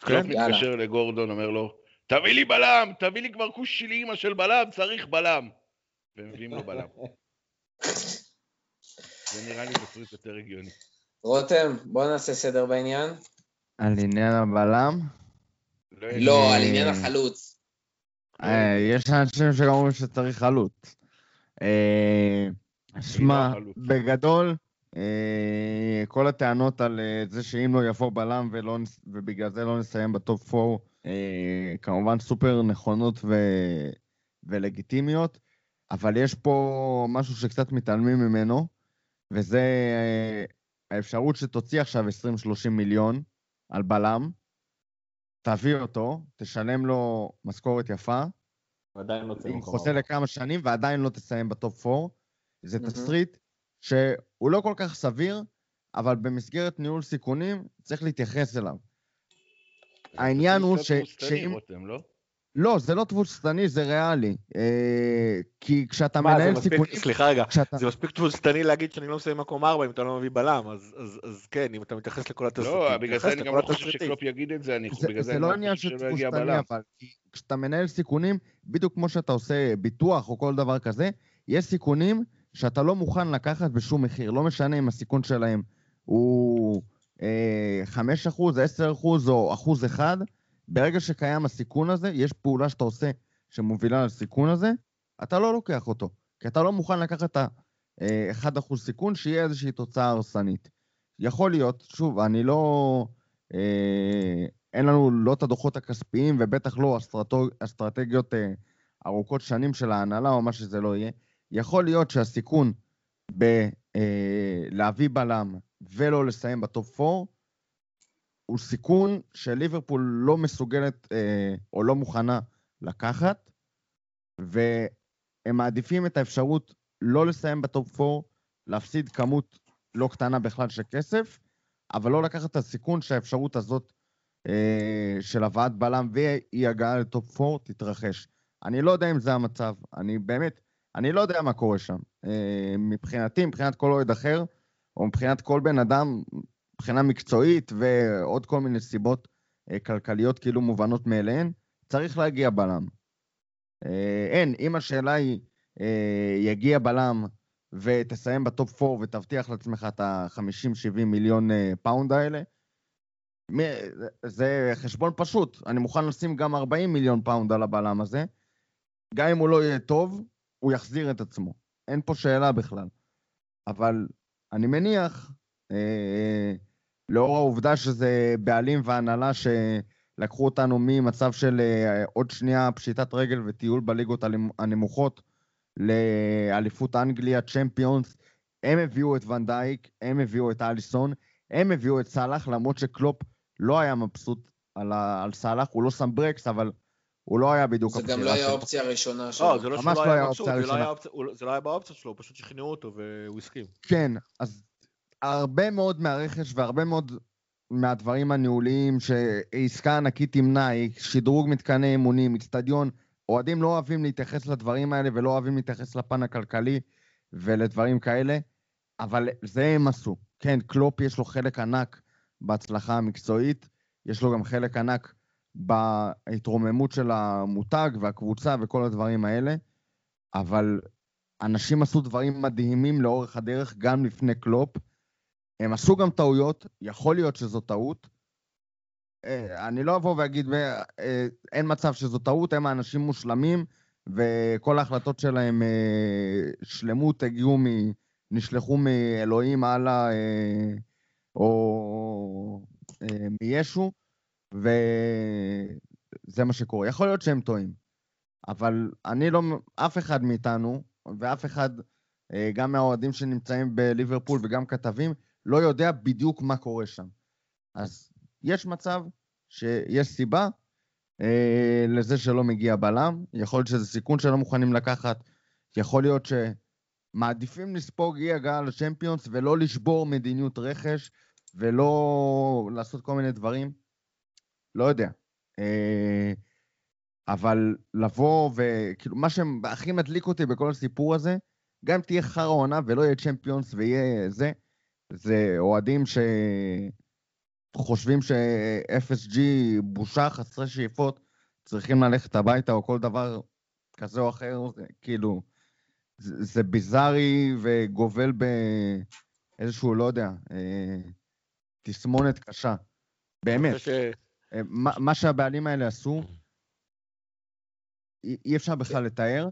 קלופ יאללה. מתקשר לגורדון, אומר לו, תביא לי בלם, תביא לי כבר כוש של אימא של בלם, צריך בלם. ומביאים לו בלם. זה נראה לי תסריט יותר הגיוני. רותם, בוא נעשה סדר בעניין. על עניין הבלם, לא, על עניין החלוץ. אה, יש אנשים שגם אומרים שצריך חלוץ. אה, שמע. בגדול, אה, כל הטענות על אה, זה שאם לא יבוא בלם ולא ובגלל זה לא נסיים בטופ 4, אה, כמובן סופר נכונות ו- ולגיטימיות, אבל יש פה משהו שקצת מתעלמים ממנו, וזה אה, האפשרות שתוציא עכשיו 20-30 מיליון על בלם, תביא אותו, תשלם לו משכורת יפה, עדיין לא עם מקום חוזה. לכמה שנים ועדיין לא תסיים בטופ 4. זה מהמם. תסריט שהוא לא כל כך סביר, אבל במסגרת ניהול סיכונים צריך להתייחס אליו. העניין הוא ש- שאם- רותם, לא? לא, זה לא תבוסתני, זה ריאלי. אה, כי כשאתה מה, מנהל סיכונים... סליחה רגע, כשאתה... זה מספיק תבוסתני להגיד שאני לא מסיים מקום ארבע אם אתה לא מביא בלם, אז- אז אז כן, אם אתה מתייחס לכל התסריטים. לא, בגלל זה אני גם לא חושב. שקלופ יגיד את זה, אני זה, בגלל זה זה לא לא עניין של תבוסתני. אבל כשאתה מנהל סיכונים, בדיוק כמו שאתה עושה ביטוח או כל דבר כזה, יש סיכונים שאתה לא מוכן לקחת בשום מחיר. לא משנה אם הסיכון שלהם הוא אה, 5%, 10% או אחוז אחד, ברגע שקיים הסיכון הזה, יש פעולה שאתה עושה שמובילה לסיכון הזה, אתה לא לוקח אותו. כי אתה לא מוכן לקחת את ה-1% סיכון, שיהיה איזושהי תוצאה הרסנית. יכול להיות, שוב, אני לא... אה, אין לנו לא את הדוחות הכספיים ובטח לא אסטרטו- אסטרטגיות אה, ארוכות שנים של ההנהלה או מה שזה לא יהיה. יכול להיות שהסיכון בלהביא בלם ולא לסיים בטופ 4 הוא סיכון שליברפול לא מסוגלת אה, או לא מוכנה לקחת, והם מעדיפים את האפשרות לא לסיים בטופ 4, להפסיד כמות לא קטנה בכלל של כסף, אבל לא לקחת את הסיכון שהאפשרות הזאת אה, של הבאת בלם ואי הגעה לטופ 4 תתרחש. אני לא יודע אם זה המצב, אני באמת, אני לא יודע מה קורה שם. אה, מבחינתי, מבחינת כל אוהד אחר, או מבחינת כל בן אדם, מבחינה מקצועית ועוד כל מיני סיבות אה, כלכליות כאילו מובנות מאליהן, צריך להגיע בלם. אה, אין, אם השאלה היא, אה, יגיע בלם ותסיים בטופ 4 ותבטיח לעצמך את ה-50-70 מיליון פאונד האלה, זה חשבון פשוט. אני מוכן לשים גם 40 מיליון פאונד על הבלם הזה. גם אם הוא לא יהיה טוב, הוא יחזיר את עצמו. אין פה שאלה בכלל. אבל אני מניח, אה, לאור העובדה שזה בעלים והנהלה שלקחו אותנו ממצב של אה, עוד שנייה פשיטת רגל וטיול בליגות הנמ- הנמוכות לאליפות אנגליה, צ'מפיונס, הם הביאו את ונדייק, הם הביאו את אליסון, הם הביאו את סאלח, למרות שקלופ לא היה מבסוט על, ה- על סאלח, הוא לא שם ברקס, אבל הוא לא היה בדיוק זה גם לא הבחירה היה שלו. האופציה הראשונה שלו. לא, זה לא שהוא לא לא היה מבסוט, לא לא- זה לא היה באופציה שלו, פשוט שכנעו אותו והוא הסכים. כן, אז הרבה מאוד מהרכש והרבה מאוד מהדברים הניהוליים שעסקה ענקית תמנע, שדרוג מתקני אימונים, אצטדיון, אוהדים לא אוהבים להתייחס לדברים האלה ולא אוהבים להתייחס לפן הכלכלי ולדברים כאלה, אבל זה הם עשו. כן, קלופ יש לו חלק ענק בהצלחה המקצועית, יש לו גם חלק ענק בהתרוממות של המותג והקבוצה וכל הדברים האלה, אבל אנשים עשו דברים מדהימים לאורך הדרך, גם לפני קלופ. הם עשו גם טעויות, יכול להיות שזו טעות. אה, אני לא אבוא ואגיד, אה, אין מצב שזו טעות, הם האנשים מושלמים, וכל ההחלטות שלהם אה, שלמות הגיעו מ... נשלחו מאלוהים הלאה, אה, או אה, מישו, וזה מה שקורה. יכול להיות שהם טועים, אבל אני לא, אף אחד מאיתנו, ואף אחד, אה, גם מהאוהדים שנמצאים בליברפול וגם כתבים, לא יודע בדיוק מה קורה שם. אז יש מצב שיש סיבה אה, לזה שלא מגיע בלם, יכול להיות שזה סיכון שלא מוכנים לקחת, יכול להיות שמעדיפים לספוג אי הגעה לשמפיונס ולא לשבור מדיניות רכש ולא לעשות כל מיני דברים. לא יודע. אה, אבל לבוא וכאילו, מה שהכי מדליק אותי בכל הסיפור הזה, גם אם תהיה חרא עונה ולא יהיה צ'מפיונס ויהיה זה, זה אוהדים שחושבים ש-FSG בושה, חסרי שאיפות, צריכים ללכת הביתה או כל דבר כזה או אחר, זה, כאילו, זה, זה ביזארי וגובל באיזשהו, לא יודע, אה, תסמונת קשה. באמת. ש- אה, מה, מה שהבעלים האלה עשו, אי, אי אפשר בכלל לתאר,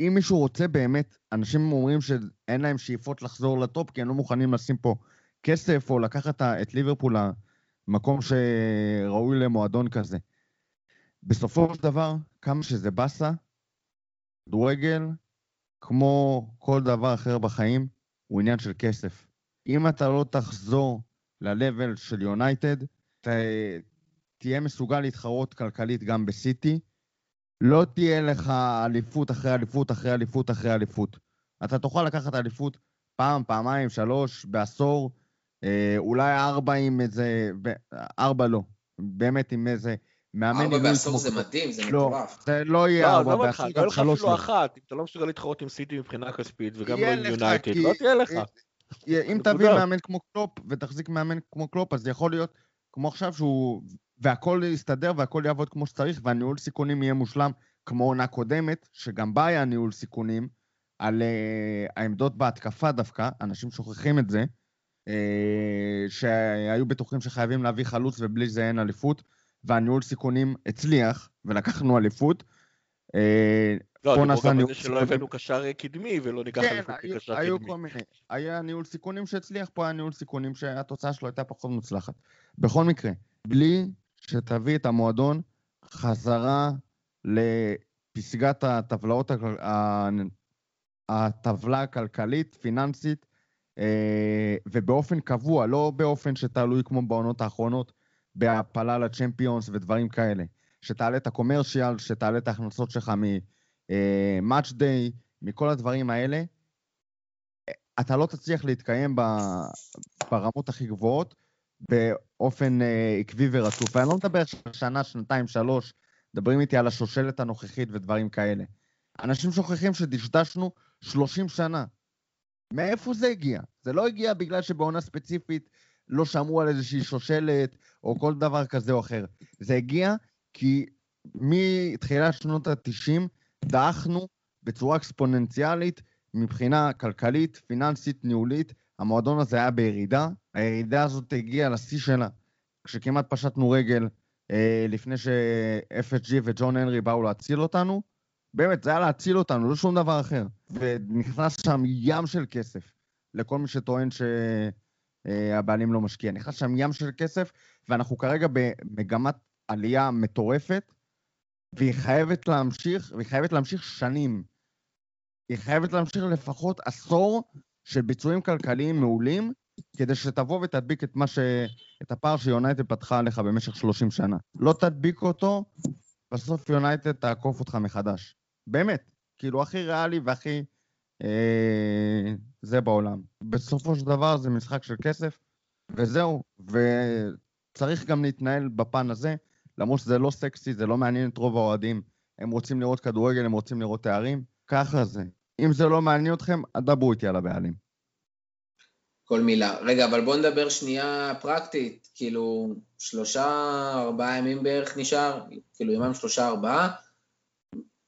ואם מישהו רוצה באמת, אנשים אומרים שאין להם שאיפות לחזור לטופ, כי הם לא מוכנים לשים פה כסף, או לקחת את ליברפול למקום שראוי למועדון כזה. בסופו של דבר, כמה שזה באסה, כדורגל, כמו כל דבר אחר בחיים, הוא עניין של כסף. אם אתה לא תחזור ל-level של יונייטד, תהיה מסוגל להתחרות כלכלית גם בסיטי, לא תהיה לך אליפות אחרי אליפות אחרי אליפות אחרי אליפות. אתה תוכל לקחת אליפות פעם, פעמיים, שלוש, בעשור, אה, אולי ארבע עם איזה... ארבע לא. באמת עם איזה מאמן... ארבע בעשור כמו- זה מדהים, זה לא, מטורף. זה לא יהיה לא, ארבע אותך, בעשור, לא גם יהיה לך שלוש אפילו לא. אחת. אם אתה לא מסוגל להתחרות עם סיטי מבחינה כספית, וגם לא עם יונייטד, לא תהיה לך. אם נקודה. תביא מאמן כמו קלופ ותחזיק מאמן כמו קלופ, אז יכול להיות כמו עכשיו שהוא... והכל יסתדר והכל יעבוד כמו שצריך, והניהול סיכונים יהיה מושלם כמו עונה קודמת, שגם בה היה ניהול סיכונים, על uh, העמדות בהתקפה דווקא, אנשים שוכחים את זה, uh, שהיו בטוחים שחייבים להביא חלוץ ובלי זה אין אליפות, והניהול סיכונים הצליח, ולקחנו אליפות. Uh, לא, דיברו גם על זה שלא. הבאנו קשר קדמי ולא ניקח כן, אליפות היו, מקשר היו קדמי. כל מיני. היה ניהול סיכונים שהצליח, פה היה ניהול סיכונים שהתוצאה שלו הייתה פחות מוצלחת. בכל מקרה, בלי שתביא את המועדון חזרה לפסגת הטבלאות, הטבלה הכלכלית, פיננסית, אה, ובאופן קבוע, לא באופן שתלוי כמו בעונות האחרונות, בהעפלה לצ'מפיונס ודברים כאלה. שתעלה את הקומרשיאל, שתעלה את ההכנסות שלך ממאץ' דיי, מכל הדברים האלה, אתה לא תצליח להתקיים ברמות הכי גבוהות באופן אה, עקבי ורצוף. ואני לא מדבר עכשיו שנה, שנתיים, שלוש, מדברים איתי על השושלת הנוכחית ודברים כאלה. אנשים שוכחים שדשדשנו 30 שנה. מאיפה זה הגיע? זה לא הגיע בגלל שבעונה ספציפית לא שמעו על איזושהי שושלת או כל דבר כזה או אחר. זה הגיע כי מתחילת שנות ה-90 דעכנו בצורה אקספוננציאלית מבחינה כלכלית, פיננסית, ניהולית. המועדון הזה היה בירידה, הירידה הזאת הגיעה לשיא שלה כשכמעט פשטנו רגל אה, לפני ש-FSG וג'ון הנרי באו להציל אותנו. באמת, זה היה להציל אותנו, לא שום דבר אחר. ונכנס שם ים של כסף לכל מי שטוען שהבעלים לא משקיע. נכנס שם ים של כסף, ואנחנו כרגע במגמת עלייה מטורפת, והיא חייבת להמשיך, והיא חייבת להמשיך שנים. היא חייבת להמשיך לפחות עשור של ביצועים כלכליים מעולים, כדי שתבוא ותדביק את ש... את הפער שיונייטד פתחה עליך במשך 30 שנה. לא תדביק אותו, בסוף יונייטד תעקוף אותך מחדש. באמת. כאילו, הכי ריאלי והכי... אה, זה בעולם. בסופו של דבר זה משחק של כסף, וזהו. וצריך גם להתנהל בפן הזה, למרות שזה לא סקסי, זה לא מעניין את רוב האוהדים. הם רוצים לראות כדורגל, הם רוצים לראות תארים, ככה זה. אם זה לא מעניין אתכם, דברו איתי על הבעלים. כל מילה. רגע, אבל בואו נדבר שנייה פרקטית. כאילו, שלושה, ארבעה ימים בערך נשאר, כאילו יומיים שלושה, ארבעה.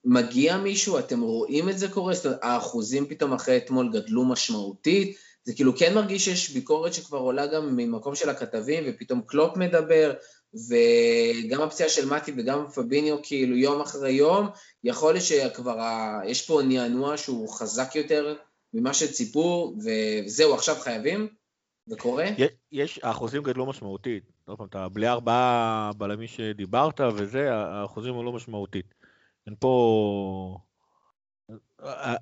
מגיע מישהו, אתם רואים את זה קורה? זאת אומרת, האחוזים פתאום אחרי אתמול גדלו משמעותית. זה כאילו כן מרגיש שיש ביקורת שכבר עולה גם ממקום של הכתבים, ופתאום קלופ מדבר, וגם הפציעה של מתי וגם פביניו, כאילו יום אחרי יום, יכול להיות שכבר ה... יש פה נענוע שהוא חזק יותר ממה שציפו, וזהו, עכשיו חייבים, וקורה. יש, האחוזים גדלו משמעותית. עוד פעם, אתה בלי ארבעה בלמים שדיברת וזה, האחוזים עלו משמעותית. אין פה...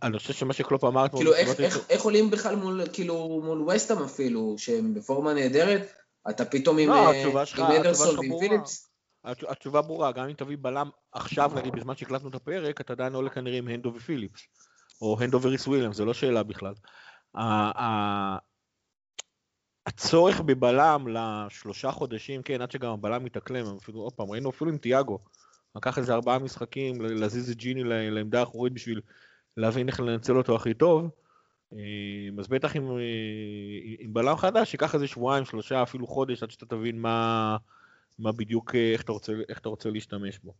אני חושב שמה שקלופ אמר... כאילו, איך, איך, איך עולים בכלל מול, כאילו, מול וסטאם אפילו, שהם בפורמה נהדרת, אתה פתאום עם, לא, עם אדרסון ועם פיליפס? התשובה ברורה, גם אם תביא בלם עכשיו, נגיד, בזמן שהקלטנו את הפרק, אתה עדיין עולה כנראה עם הנדו ופיליפס, או הנדו וריס וויליאם, זה לא שאלה בכלל. הצורך בבלם לשלושה חודשים, כן, עד שגם הבלם מתאקלם, אפילו, עוד פעם, ראינו אפילו עם תיאגו, לקח איזה ארבעה משחקים להזיז את ג'יני לעמדה האחורית בשביל להבין איך לנצל אותו הכי טוב. אז בטח עם, עם בלם חדש, ייקח איזה שבועיים, שלושה, אפילו חודש, עד שאתה תבין מה, מה בדיוק, איך אתה, רוצה, איך אתה רוצה להשתמש בו.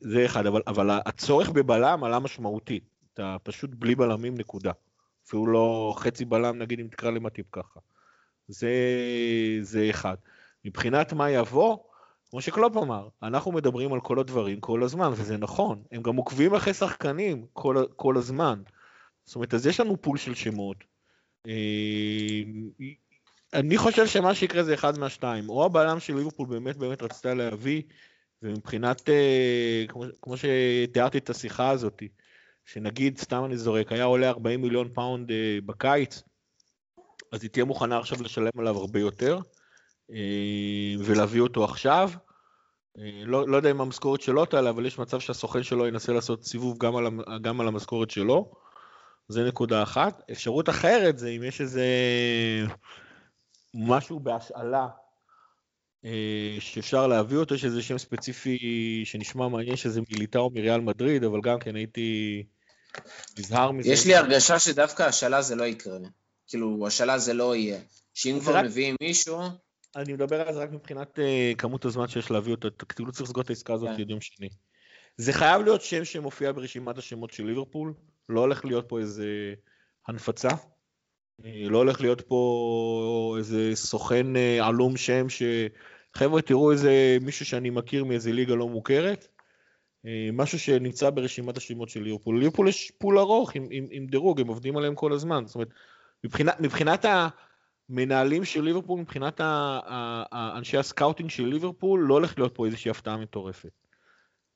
זה אחד, אבל, אבל הצורך בבלם עלה משמעותית. אתה פשוט בלי בלמים נקודה. אפילו לא חצי בלם, נגיד, אם תקרא למטיפ ככה. זה, זה אחד. מבחינת מה יבוא, כמו שקלופ אמר, אנחנו מדברים על כל הדברים כל הזמן, וזה נכון, הם גם עוקבים אחרי שחקנים כל, כל הזמן. זאת אומרת, אז יש לנו פול של שמות. אה, אני חושב שמה שיקרה זה אחד מהשתיים, או הבעלם של ליברפול באמת באמת רצתה להביא, ומבחינת, אה, כמו, כמו שתיארתי את השיחה הזאת, שנגיד, סתם אני זורק, היה עולה 40 מיליון פאונד אה, בקיץ, אז היא תהיה מוכנה עכשיו לשלם עליו הרבה יותר. ולהביא אותו עכשיו. לא, לא יודע אם המשכורת שלו תעלה, אבל יש מצב שהסוכן שלו ינסה לעשות סיבוב גם על, גם על המשכורת שלו. זה נקודה אחת. אפשרות אחרת זה אם יש איזה משהו בהשאלה אה, שאפשר להביא אותו, יש איזה שם ספציפי שנשמע מעניין, שזה מיליטאו מריאל מדריד, אבל גם כן הייתי נזהר מזה. יש לי הרגשה שדווקא השאלה זה לא יקרה. כאילו, השאלה זה לא יהיה. שאם כבר מביאים מישהו... אני מדבר על זה רק מבחינת uh, כמות הזמן שיש להביא אותו, כאילו צריך לסגור את העסקה הזאת כן. עד יום שני. זה חייב להיות שם שמופיע ברשימת השמות של ליברפול, לא הולך להיות פה איזה הנפצה, אה, לא הולך להיות פה איזה סוכן uh, עלום שם ש... חבר'ה, תראו איזה מישהו שאני מכיר מאיזה ליגה לא מוכרת, uh, משהו שנמצא ברשימת השמות של ליברפול. ליברפול יש פול ארוך עם, עם, עם דירוג, הם עובדים עליהם כל הזמן. זאת אומרת, מבחינת, מבחינת ה... מנהלים של ליברפול, מבחינת אנשי הסקאוטינג של ליברפול, לא הולך להיות פה איזושהי הפתעה מטורפת.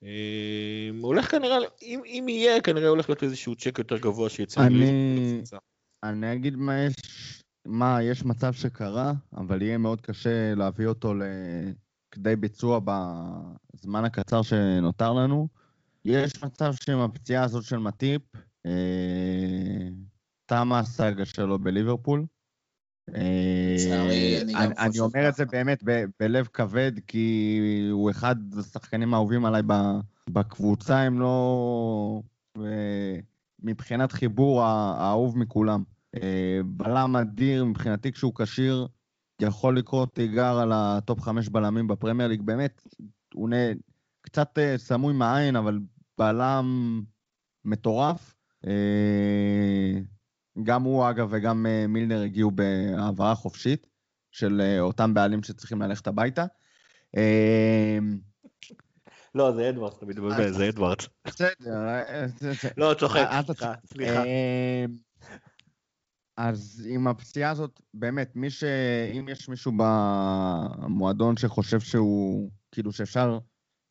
אה, הולך כנראה, אם, אם יהיה, כנראה הולך להיות איזשהו צ'ק יותר גבוה שיצא. אני, אני אגיד מה יש, מה, יש מצב שקרה, אבל יהיה מאוד קשה להביא אותו לכדי ביצוע בזמן הקצר שנותר לנו. יש מצב שעם הפציעה הזאת של מטיפ, אה, תמה הסאגה שלו בליברפול. אה, אני אומר את זה. באמת בלב כבד, כי הוא אחד השחקנים האהובים עליי בקבוצה, אם לא... ו- מבחינת חיבור האהוב מכולם. אה, בלם אדיר, מבחינתי כשהוא כשיר, יכול לקרוא תיגר על הטופ חמש בלמים בפרמייר ליג, באמת, הוא נ... קצת אה, סמוי מהעין, אבל בלם מטורף. גם הוא, אגב, וגם אה, מילנר הגיעו בהעברה חופשית של אה, אותם בעלים שצריכים ללכת הביתה. אה, לא, זה אדוארדס, אתה מתבלבל, זה אדוארדס. בסדר, אה, לא, צוחק, סליחה. אה, אז עם הפציעה הזאת, באמת, מי ש... אם יש מישהו במועדון שחושב שהוא, כאילו שאפשר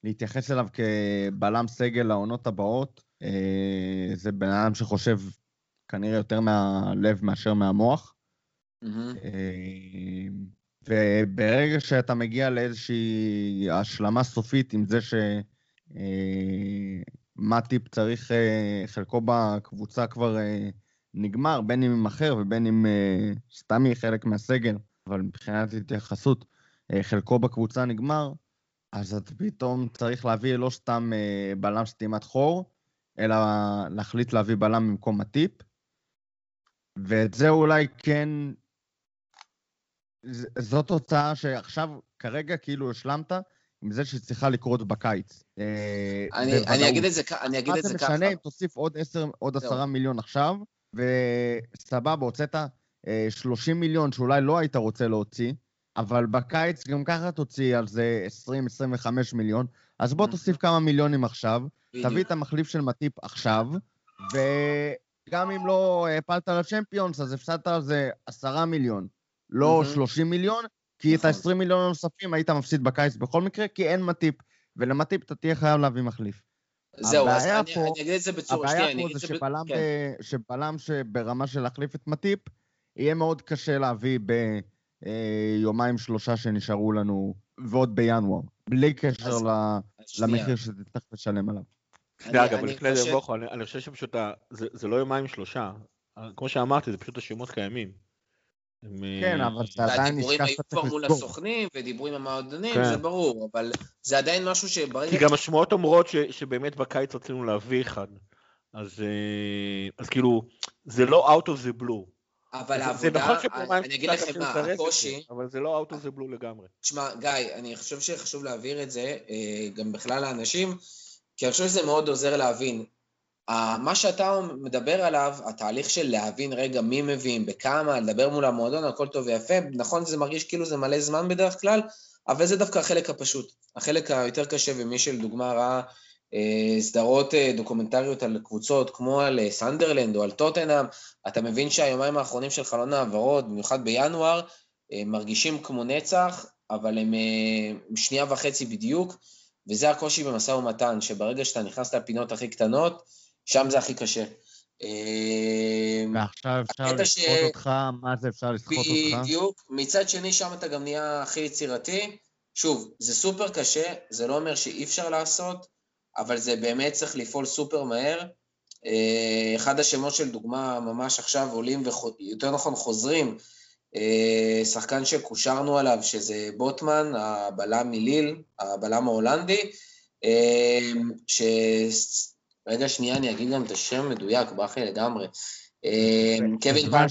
להתייחס אליו כבלם סגל לעונות הבאות, זה בן אדם שחושב כנראה יותר מהלב מאשר מהמוח. אה, וברגע שאתה מגיע לאיזושהי השלמה סופית עם זה אה, מטיפ צריך, אה, חלקו בקבוצה כבר אה, נגמר, בין אם יימכר ובין אם אה, סתם יהיה חלק מהסגל, אבל מבחינת התייחסות, אה, חלקו בקבוצה נגמר, אז אתה פתאום צריך להביא לא סתם אה, בלם סתימת חור, אלא להחליט להביא בלם במקום מטיפ. ואת זה אולי כן... ז- זאת תוצאה שעכשיו, כרגע, כאילו השלמת עם זה שצריכה לקרות בקיץ. אה, אני. אני אגיד את זה, אני אגיד מה את זה זה ככה. משנה אם תוסיף עוד 10, עוד זהו. 10 מיליון עכשיו, וסבבה, הוצאת אה, 30 מיליון שאולי לא היית רוצה להוציא, אבל בקיץ גם ככה תוציא על זה 20-25 מיליון, אז בוא Mhm. תוסיף כמה מיליונים עכשיו. תביא את המחליף של מטיפ עכשיו, וגם אם לא הפלת לצ'מפיונס, אז הפסדת על זה 10 מיליון, לא Mhm. 30 מיליון, כי את נכון. ה-20 מיליון הנוספים היית מפסיד בקיץ בכל מקרה, כי אין מטיפ, ולמטיפ אתה תהיה חייב להביא מחליף. זהו, אז הבעיה אני, אגיד את זה בצורה, הבעיה שנייה, אני פה זה. ב- כן. שבלם שברמה של להחליף את מטיפ, יהיה מאוד קשה להביא ביומיים שלושה שנשארו לנו, ועוד בינואר, בלי קשר אז- ל... אז שנייה. למחיר שתצטרך לשלם עליו. שנייה, אגב, לפני זה, בוכו, אני חושב שפשוט, זה זה לא יומיים שלושה. כמו שאמרתי, זה פשוט השמות קיימים. הם, כן, אה, אבל זה עדיין נשכח היו שאתה כבר צריך מול לסגור. הסוכנים, ודיבורים עם המועדונים, כן. זה ברור, אבל זה עדיין משהו שברגע... כי גם השמועות אומרות ש- שבאמת בקיץ רצינו להביא אחד. אז אה, אז כאילו, זה לא out of the blue. אבל העבודה, זה נכון אני אגיד לכם מה, הקושי, אבל זה לא out of the blue לגמרי. תשמע, גיא, אני חושב שחשוב להעביר את זה, אה, גם בכלל לאנשים, כי אני חושב שזה מאוד עוזר להבין. מה שאתה מדבר עליו, התהליך של להבין רגע מי מביאים, בכמה, לדבר מול המועדון, הכל טוב ויפה, נכון, זה מרגיש כאילו זה מלא זמן בדרך כלל, אבל זה דווקא החלק הפשוט. החלק היותר קשה, ומי שלדוגמה ראה אה, סדרות אה, דוקומנטריות על קבוצות כמו על אה, סנדרלנד או על טוטנאם, אתה מבין שהיומיים האחרונים של חלון העברות, במיוחד בינואר, מרגישים כמו נצח, אבל הם שנייה וחצי בדיוק, וזה הקושי במשא ומתן, שברגע שאתה נכנס לפינות הכי קטנות, שם זה הכי קשה. אה, ועכשיו אפשר לסחוט ש- אותך, מה זה אפשר לסחוט אותך? בדיוק. מצד שני, שם אתה גם נהיה הכי יצירתי. שוב, זה סופר קשה, זה לא אומר שאי אפשר לעשות, אבל זה באמת צריך לפעול סופר מהר. אה, אחד השמות של דוגמה ממש עכשיו עולים, ויותר נכון חוזרים, שחקן שקושרנו עליו, שזה בוטמן, הבלם מליל, הבלם ההולנדי, אה, ש... רגע, שנייה, אני אגיד גם את השם מדויק, לי לגמרי. אה, קווין פלמר,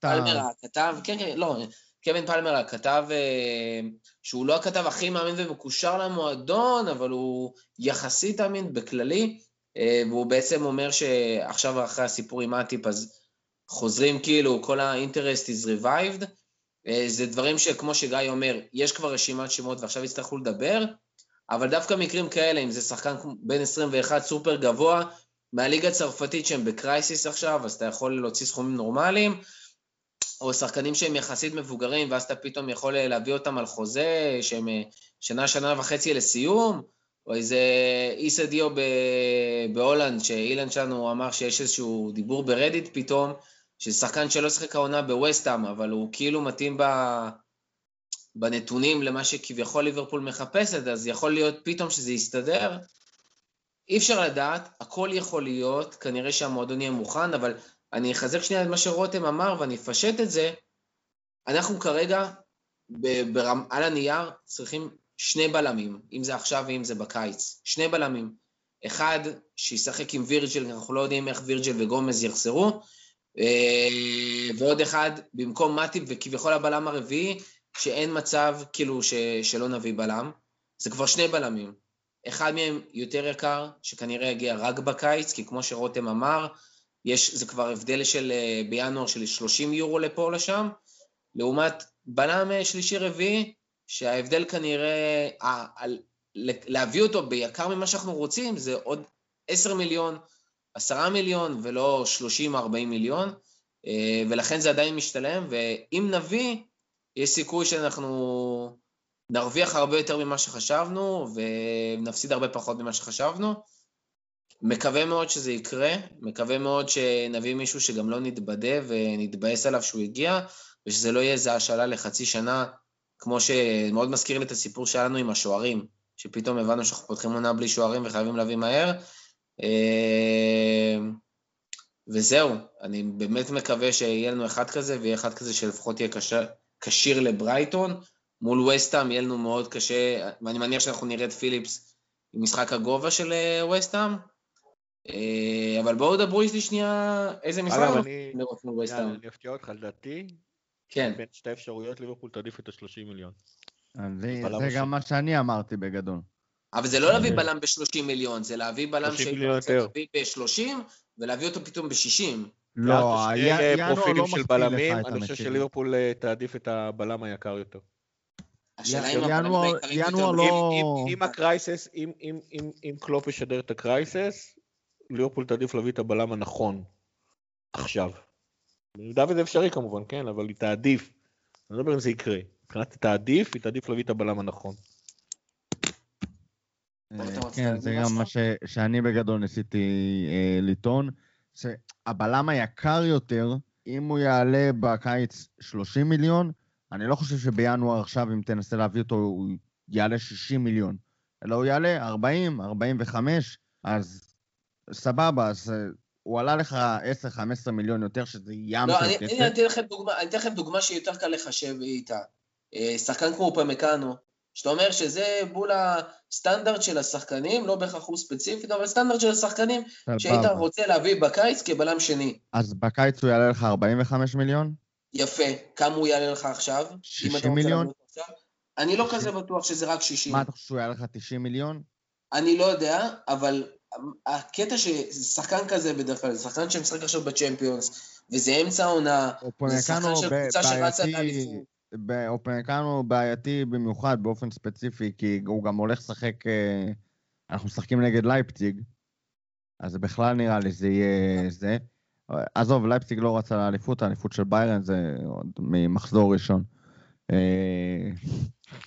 קווין הכתב, כן, כן, לא, קווין פלמר הכתב, אה, שהוא לא הכתב הכי מאמין ומקושר למועדון, אבל הוא יחסית אמין בכללי, אה, והוא בעצם אומר שעכשיו אחרי הסיפור עם מאטיפ, אז חוזרים כאילו, כל ה-interest is revived. אה, זה דברים שכמו שגיא אומר, יש כבר רשימת שמות ועכשיו יצטרכו לדבר, אבל דווקא מקרים כאלה, אם זה שחקן בן 21 סופר גבוה, מהליגה הצרפתית שהם ב crisis עכשיו, אז אתה יכול להוציא סכומים נורמליים, או שחקנים שהם יחסית מבוגרים, ואז אתה פתאום יכול אה, להביא אותם על חוזה שהם אה, שנה, שנה וחצי לסיום, או איזה איסה דיו ב- בהולנד, שאילן שלנו אמר שיש איזשהו דיבור ברדיט פתאום, שזה שחקן שלא שיחק העונה בווסטהאם, אבל הוא כאילו מתאים ב... בנתונים למה שכביכול ליברפול מחפשת, אז יכול להיות פתאום שזה יסתדר. אי אפשר לדעת, הכל יכול להיות, כנראה שהמועדון יהיה מוכן, אבל אני אחזק שנייה את מה שרותם אמר ואני אפשט את זה. אנחנו כרגע, ברמ, על הנייר, צריכים שני בלמים, אם זה עכשיו ואם זה בקיץ. שני בלמים. אחד, שישחק עם וירג'ל, אנחנו לא יודעים איך וירג'ל וגומז יחזרו, ועוד אחד, במקום מאטיב וכביכול הבלם הרביעי, שאין מצב כאילו ש, שלא נביא בלם. זה כבר שני בלמים. אחד מהם יותר יקר, שכנראה יגיע רק בקיץ, כי כמו שרותם אמר, יש, זה כבר הבדל של אה, בינואר של 30 יורו לפה או לשם, לעומת בלם אה, שלישי-רביעי, שההבדל כנראה, ה- על- להביא אותו ביקר ממה שאנחנו רוצים, זה עוד 10 מיליון, 10 מיליון, ולא 30-40 מיליון, אה, ולכן זה עדיין משתלם, ואם נביא, יש סיכוי שאנחנו נרוויח הרבה יותר ממה שחשבנו, ונפסיד הרבה פחות ממה שחשבנו. מקווה מאוד שזה יקרה, מקווה מאוד שנביא מישהו שגם לא נתבדה ונתבאס עליו שהוא הגיע, ושזה לא יהיה איזה השאלה לחצי שנה, כמו שמאוד מזכיר לי את הסיפור שהיה לנו עם השוערים. שפתאום הבנו שאנחנו פותחים עונה בלי שוערים וחייבים להביא מהר. אה, וזהו, אני באמת מקווה שיהיה לנו אחד כזה, ויהיה אחד כזה שלפחות יהיה כשיר לברייטון. מול וסטהאם יהיה לנו מאוד קשה, ואני מניח שאנחנו נראה את פיליפס עם משחק הגובה של אה, וסטהאם. אה, אבל בואו דברו איתי שנייה איזה משחק אנחנו לראות מול וסטהאם. אני אפתיע אותך, לדעתי, כן, בין שתי אפשרויות ליברפול תעדיף את ה-30 מיליון. זה. גם מה שאני אמרתי בגדול. אבל זה לא להביא בלם ב-30 מיליון, זה להביא בלם 30 שהיית מיליון רוצה. להביא ב-30 ולהביא אותו פתאום ב-60. לא, אה, ינואר פרופילים לא של לך בלמים, אני חושב. שליברפול אה, תעדיף את הבלם היקר יותר. ינואר- לא... אם- ה crisis, אם- אם- אם- אם קלופ ישדר את ה crisis, ליברפול תעדיף להביא את הבלם הנכון עכשיו. במידה וזה אפשרי כמובן, כן, אבל היא תעדיף. אני לא מדבר אם זה יקרה. מבחינת תעדיף, היא תעדיף להביא את הבלם הנכון. רוצה כן, זה גם? מה שאני בגדול ניסיתי אה, לטעון, שהבלם היקר יותר, אם הוא יעלה בקיץ 30 מיליון, אני לא חושב שבינואר עכשיו, אם תנסה להביא אותו, הוא יעלה 60 מיליון. אלא הוא יעלה 40, 45, אז סבבה, אז אה, הוא עלה לך 10-15 מיליון יותר, שזה ים לא, של אני, כסף. הנה, אני אתן לכם דוגמה, אני אתן לכם דוגמה שהיא יותר קל לחשב איתה. אה, שחקן כמו פמקאנו, שאתה אומר שזה בול הסטנדרט של השחקנים, לא בהכרח הוא ספציפית, אבל סטנדרט של השחקנים שהיית. רוצה להביא בקיץ כבלם שני. אז בקיץ הוא יעלה לך 45 מיליון? יפה. כמה הוא יעלה לך עכשיו? אם אתה 60 רוצה מיליון? עכשיו? אני לא כזה בטוח שזה רק 60. מה אתה חושב שהוא יעלה לך 90 מיליון? אני לא יודע, אבל הקטע ששחקן כזה בדרך כלל, זה שחקן שמשחק עכשיו בצ'מפיונס, וזה אמצע העונה, זה שחקן של קבוצה שרצה לאליפות. אופמקנו בעייתי במיוחד באופן ספציפי, כי הוא גם הולך לשחק, אה, אנחנו משחקים נגד לייפציג, אז בכלל נראה לי זה יהיה זה. עזוב, לייפציג לא רצה לאליפות, האליפות של ביירן זה עוד ממחזור ראשון. אה,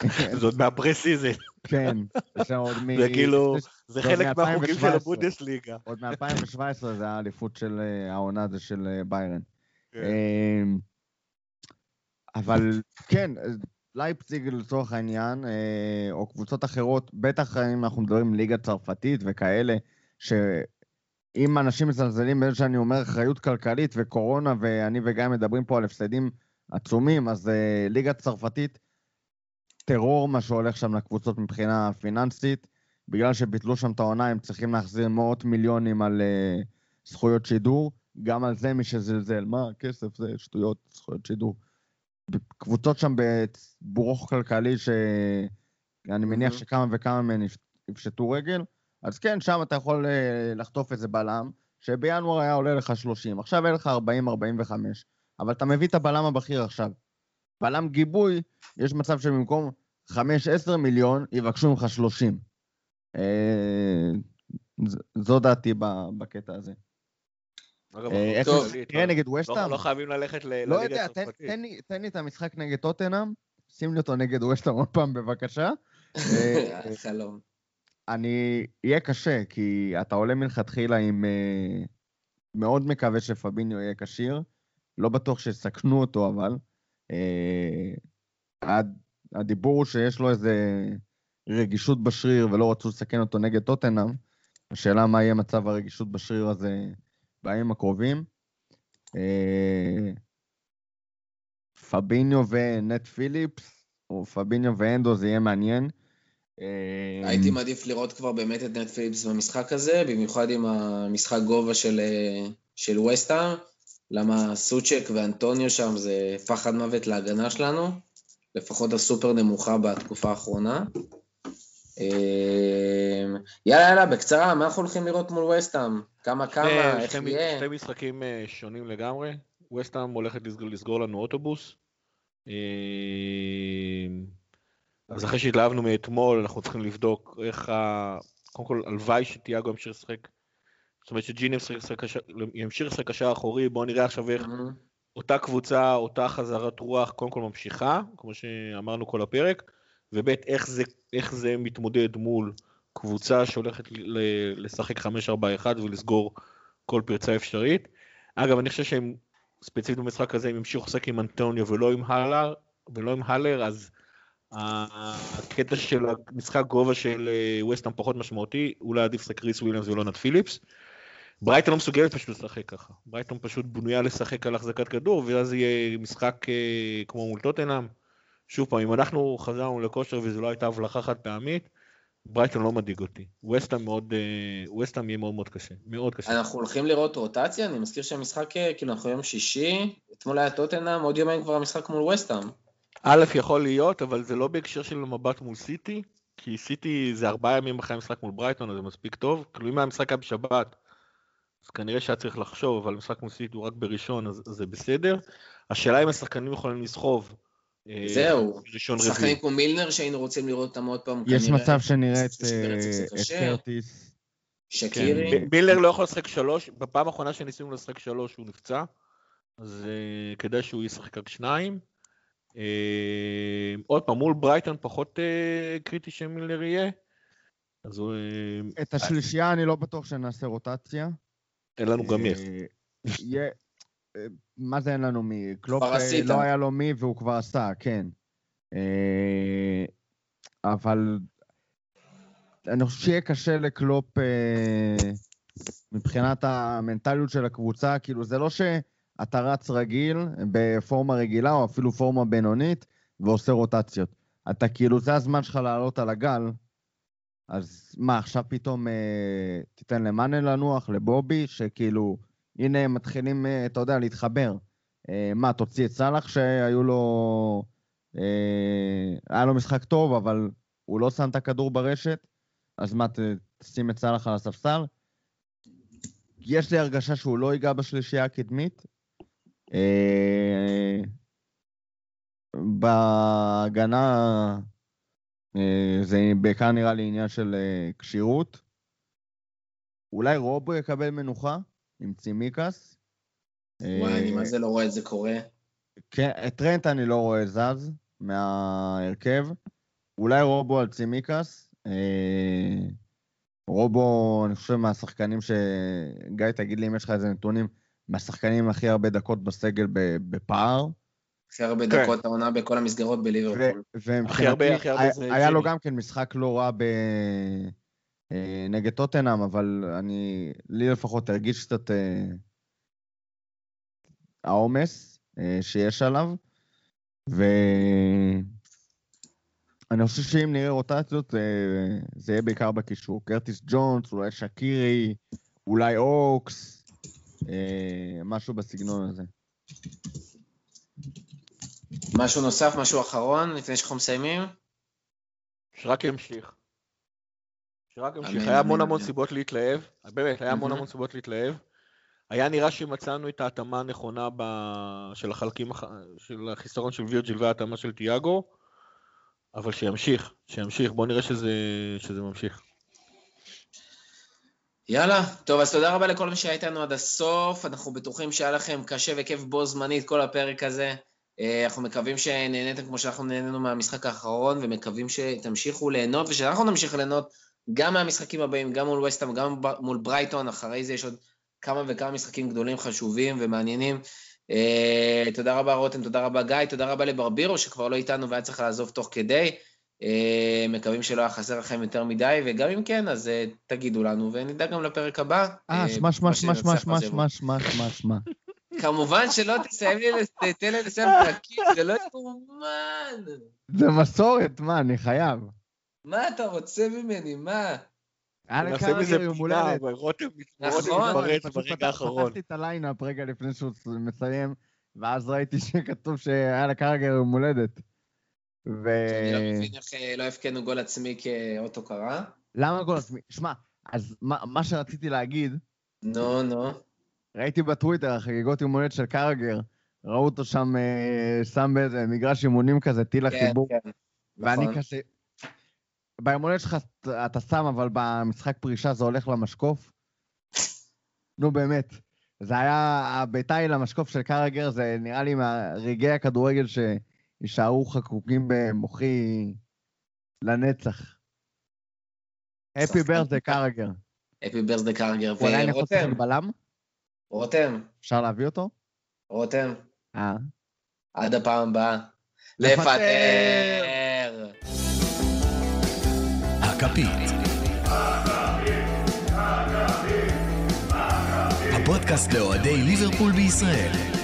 זה עוד מה pre season. כן, זה עוד מ... זה כאילו, זה חלק מהחוקים של מ- 2017. הבונדסליגה. עוד מ-2017 זה האליפות של אה, העונה זה של ביירן. אבל כן, לייפציג לצורך העניין, אה, או קבוצות אחרות, בטח אם אנחנו מדברים ליגה צרפתית וכאלה, שאם אנשים מזלזלים באיזה שאני אומר אחריות כלכלית וקורונה, ואני וגיא מדברים פה על הפסדים עצומים, אז אה, ליגה צרפתית, טרור מה שהולך שם לקבוצות מבחינה פיננסית. בגלל שביטלו שם את העונה, הם צריכים להחזיר מאות מיליונים על uh, זכויות שידור. גם על זה מי שזלזל, מה, כסף זה שטויות, זכויות שידור. קבוצות שם בברוך כלכלי, שאני מניח מהמם. שכמה וכמה מהן יפ- יפשטו רגל, אז כן, שם אתה יכול uh, לחטוף איזה בלם, שבינואר היה עולה לך 30, עכשיו יהיה לך 40-45, אבל אתה מביא את הבלם הבכיר עכשיו. בלם גיבוי, יש מצב שבמקום 5-10 מיליון, יבקשו ממך 30. אה, ז- זו דעתי בקטע הזה. אגב, אה, איך זה נגד לא- ווסטהאם? לא חייבים ללכת ל- לא לליגה יודע, תן- הצרפתית. תן לי- תן לי את המשחק נגד טוטנאם, שים לי אותו נגד ווסטהאם עוד פעם בבקשה. אה, חלום. אני... יהיה קשה, כי אתה עולה מלכתחילה עם... אה, מאוד מקווה שפביניו יהיה כשיר. לא בטוח שיסכנו אותו, אבל... אה, הד- הדיבור הוא שיש לו איזה רגישות בשריר ולא רצו לסכן אותו נגד טוטנאם. השאלה מה יהיה מצב הרגישות בשריר הזה בימים הקרובים. אה, פביניו ונט פיליפס, או פביניו ואנדו, זה יהיה מעניין. אה, הייתי מעדיף לראות כבר באמת את נט פיליפס במשחק הזה, במיוחד עם המשחק גובה של, אה, של וסטהאם, למה סוצ'ק ואנטוניו שם זה פחד מוות להגנה שלנו, לפחות הסופר נמוכה בתקופה האחרונה. אה, יאללה, יאללה, בקצרה, מה אנחנו הולכים לראות מול וסטהאם? כמה כמה, איך יהיה? שני משחקים אה, שונים לגמרי. ווסטהאם הולכת לסגור, לנו אוטובוס. אה, אז אחרי שהתלהבנו מאתמול, אנחנו צריכים לבדוק איך ה... קודם כל, הלוואי שתיאגו ימשיך לשחק. זאת אומרת שג'יני ימשיך לשחק קשר- ימשיך לשחק קשר אחורי, בואו נראה עכשיו איך. אותה קבוצה, אותה חזרת רוח, קודם כל ממשיכה, כמו שאמרנו כל הפרק, וב' איך זה, איך זה מתמודד מול קבוצה שהולכת לשחק 5-4-1 ולסגור כל פרצה אפשרית. אגב, אני חושב שהם, ספציפית במשחק הזה, אם ימשיכו לשחק עם אנטוניו ולא עם הלר, ולא עם הלר, אז הקטע של המשחק גובה של אה, ווסטהאם פחות משמעותי, אולי עדיף לשחק ריס וויליאמס ולונד פיליפס. ברייטון לא מסוגלת פשוט לשחק ככה. ברייטון פשוט בנויה לשחק על החזקת כדור, ואז יהיה משחק אה, כמו מול טוטנאם. שוב פעם, אם אנחנו חזרנו לכושר וזו לא הייתה הבלחה חד פעמית, ברייטון לא מדאיג אותי. ווסטהאם מאוד, אה, ווסטהאם יהיה מאוד מאוד קשה. מאוד קשה. אנחנו הולכים לראות רוטציה, אני מזכיר שהמשחק, אה, כאילו, אנחנו יום שישי, אתמול היה טוטנאם, עוד יומיים כבר המשחק מול וסטהאם. א', יכול להיות, אבל זה לא בהקשר של מבט מול סיטי, כי סיטי זה ארבעה ימים אחרי המשחק מול ברייטון, אז זה מספיק טוב. כאילו אם המשחק היה בשבת, אז כנראה שהיה צריך לחשוב, אבל המשחק מול סיטי הוא רק בראשון, אז זה בסדר. השאלה אם השחקנים יכולים לסחוב. אה, זהו, שחקנים. כמו מילנר שהיינו רוצים לראות אותם עוד פעם. יש מצב שנראה את אה. קרטיס. שקירי. כן, מילר לא יכול לשחק שלוש, בפעם האחרונה שניסינו לשחק שלוש הוא נפצע, אז uh, כדאי שהוא ישחק רק שניים. Uh, עוד פעם, מול ברייטון פחות קריטי שמילר יהיה, אז הוא... את השלישייה אני לא בטוח שנעשה רוטציה. אין לנו גם איך. מה זה אין לנו מי? קלופ. לא היה לו מי והוא כבר עשה, כן. אה, אבל אני חושב שיהיה קשה לקלופ אה, מבחינת המנטליות של הקבוצה, כאילו זה לא שאתה רץ רגיל, בפורמה רגילה או אפילו פורמה בינונית, ועושה רוטציות. אתה כאילו, זה הזמן שלך לעלות על הגל, אז מה, עכשיו פתאום אה, תיתן למאנה לנוח, לבובי, שכאילו, הנה הם מתחילים, אה, אתה יודע, להתחבר. אה, מה, תוציא את סאלח שהיו לו... אה, היה לו משחק טוב, אבל הוא לא שם את הכדור ברשת, אז מה, תשים את סאלח על הספסל? יש לי הרגשה שהוא לא ייגע בשלישייה הקדמית. בהגנה זה בעיקר נראה לי עניין של כשירות. אולי רובו יקבל מנוחה עם צימקס. וואי, אני אה, מה זה לא רואה את זה קורה. כן, את טרנט אני לא רואה זז מההרכב. אולי רובו על צימקס. אה, רובו, אני חושב, מהשחקנים ש... גיא, תגיד לי אם יש לך איזה נתונים, מהשחקנים עם הכי הרבה דקות בסגל בפער. הכי הרבה כן. דקות העונה בכל המסגרות בליברפול. ו- ומבחינתי, הכי הרבה- הכי הרבה היה- זה היה לו ג'ימי. גם כן משחק לא רע ב... אה, נגד טוטנאם, אבל אני, לי לפחות הרגיש קצת אה, העומס אה, שיש עליו, ואני חושב שאם נראה רוטציות, אה, זה יהיה בעיקר בקישור. קרטיס ג'ונס, אולי שקירי, אולי אוקס, אה, משהו בסגנון הזה. משהו נוסף, משהו אחרון, לפני שאנחנו מסיימים? שרק ימשיך. שרק ימשיך. אמן, היה המון המון. סיבות להתלהב, באמת, היה המון. המון סיבות להתלהב. היה נראה שמצאנו את ההתאמה הנכונה ב... של החלקים, הח- של החיסרון של וירג'יל וההתאמה של תיאגו, אבל שימשיך, שימשיך, בואו נראה שזה, שזה ממשיך. יאללה, טוב, אז תודה רבה לכל מי שהיה איתנו עד הסוף. אנחנו בטוחים שהיה לכם קשה וכיף בו זמנית כל הפרק הזה. אה, אנחנו מקווים שנהניתם כמו שאנחנו נהנינו מהמשחק האחרון, ומקווים שתמשיכו ליהנות, ושאנחנו נמשיך ליהנות גם מהמשחקים הבאים, גם מול וסטהאם, גם מול ברייטון, אחרי זה יש עוד כמה וכמה משחקים גדולים, חשובים ומעניינים. אה, תודה רבה רותם, תודה רבה גיא, תודה רבה לברבירו שכבר לא איתנו והיה צריך לעזוב תוך כדי. אה, מקווים שלא היה חסר לכם יותר מדי, וגם אם כן, אז אה, תגידו לנו, ונדע גם לפרק הבא. אה, שמע, שמע, מה שמע, שננצח שמע, בזה. שמע, שמע, שמע, שמע. כמובן שלא תסיים לי, תתן לי לסיים פרקים, זה לא יאומן. זה מסורת, מה, אני חייב. מה אתה רוצה ממני, מה? היה נעשה מזה פינה. אבל רותם נכון, מתפרץ פשוט ברגע האחרון. פתחתי את הליינאפ רגע לפני שהוא מסיים, ואז ראיתי שכתוב שהיה לקרגר יום הולדת. ו... אני לא מבין איך אה, לא הבקענו גול עצמי כאוטוקרה. למה גול עצמי? שמע, אז מה מה שרציתי להגיד, נו, נו. ראיתי בטוויטר, החגיגות יום הולדת של קרגר, ראו אותו שם אה, שם באיזה מגרש אימונים כזה, טיל כן, החיבור, כן. ואני נכון. כזה... ביום הולדת שלך אתה- שם, אבל במשחק פרישה זה הולך למשקוף? נו באמת. זה היה, הביתה היא למשקוף של קרגר, זה נראה לי מהרגעי הכדורגל שיישארו חקוקים במוחי לנצח. הפי ברסדה קרגר. אפי ברסדה קרגר. הוא עדיין יכול לשחק בלם? רותם, אפשר להביא אותו? רותם, אה. עד הפעם הבאה. לפטר! הכפית. הפודקאסט לאוהדי ליברפול בישראל.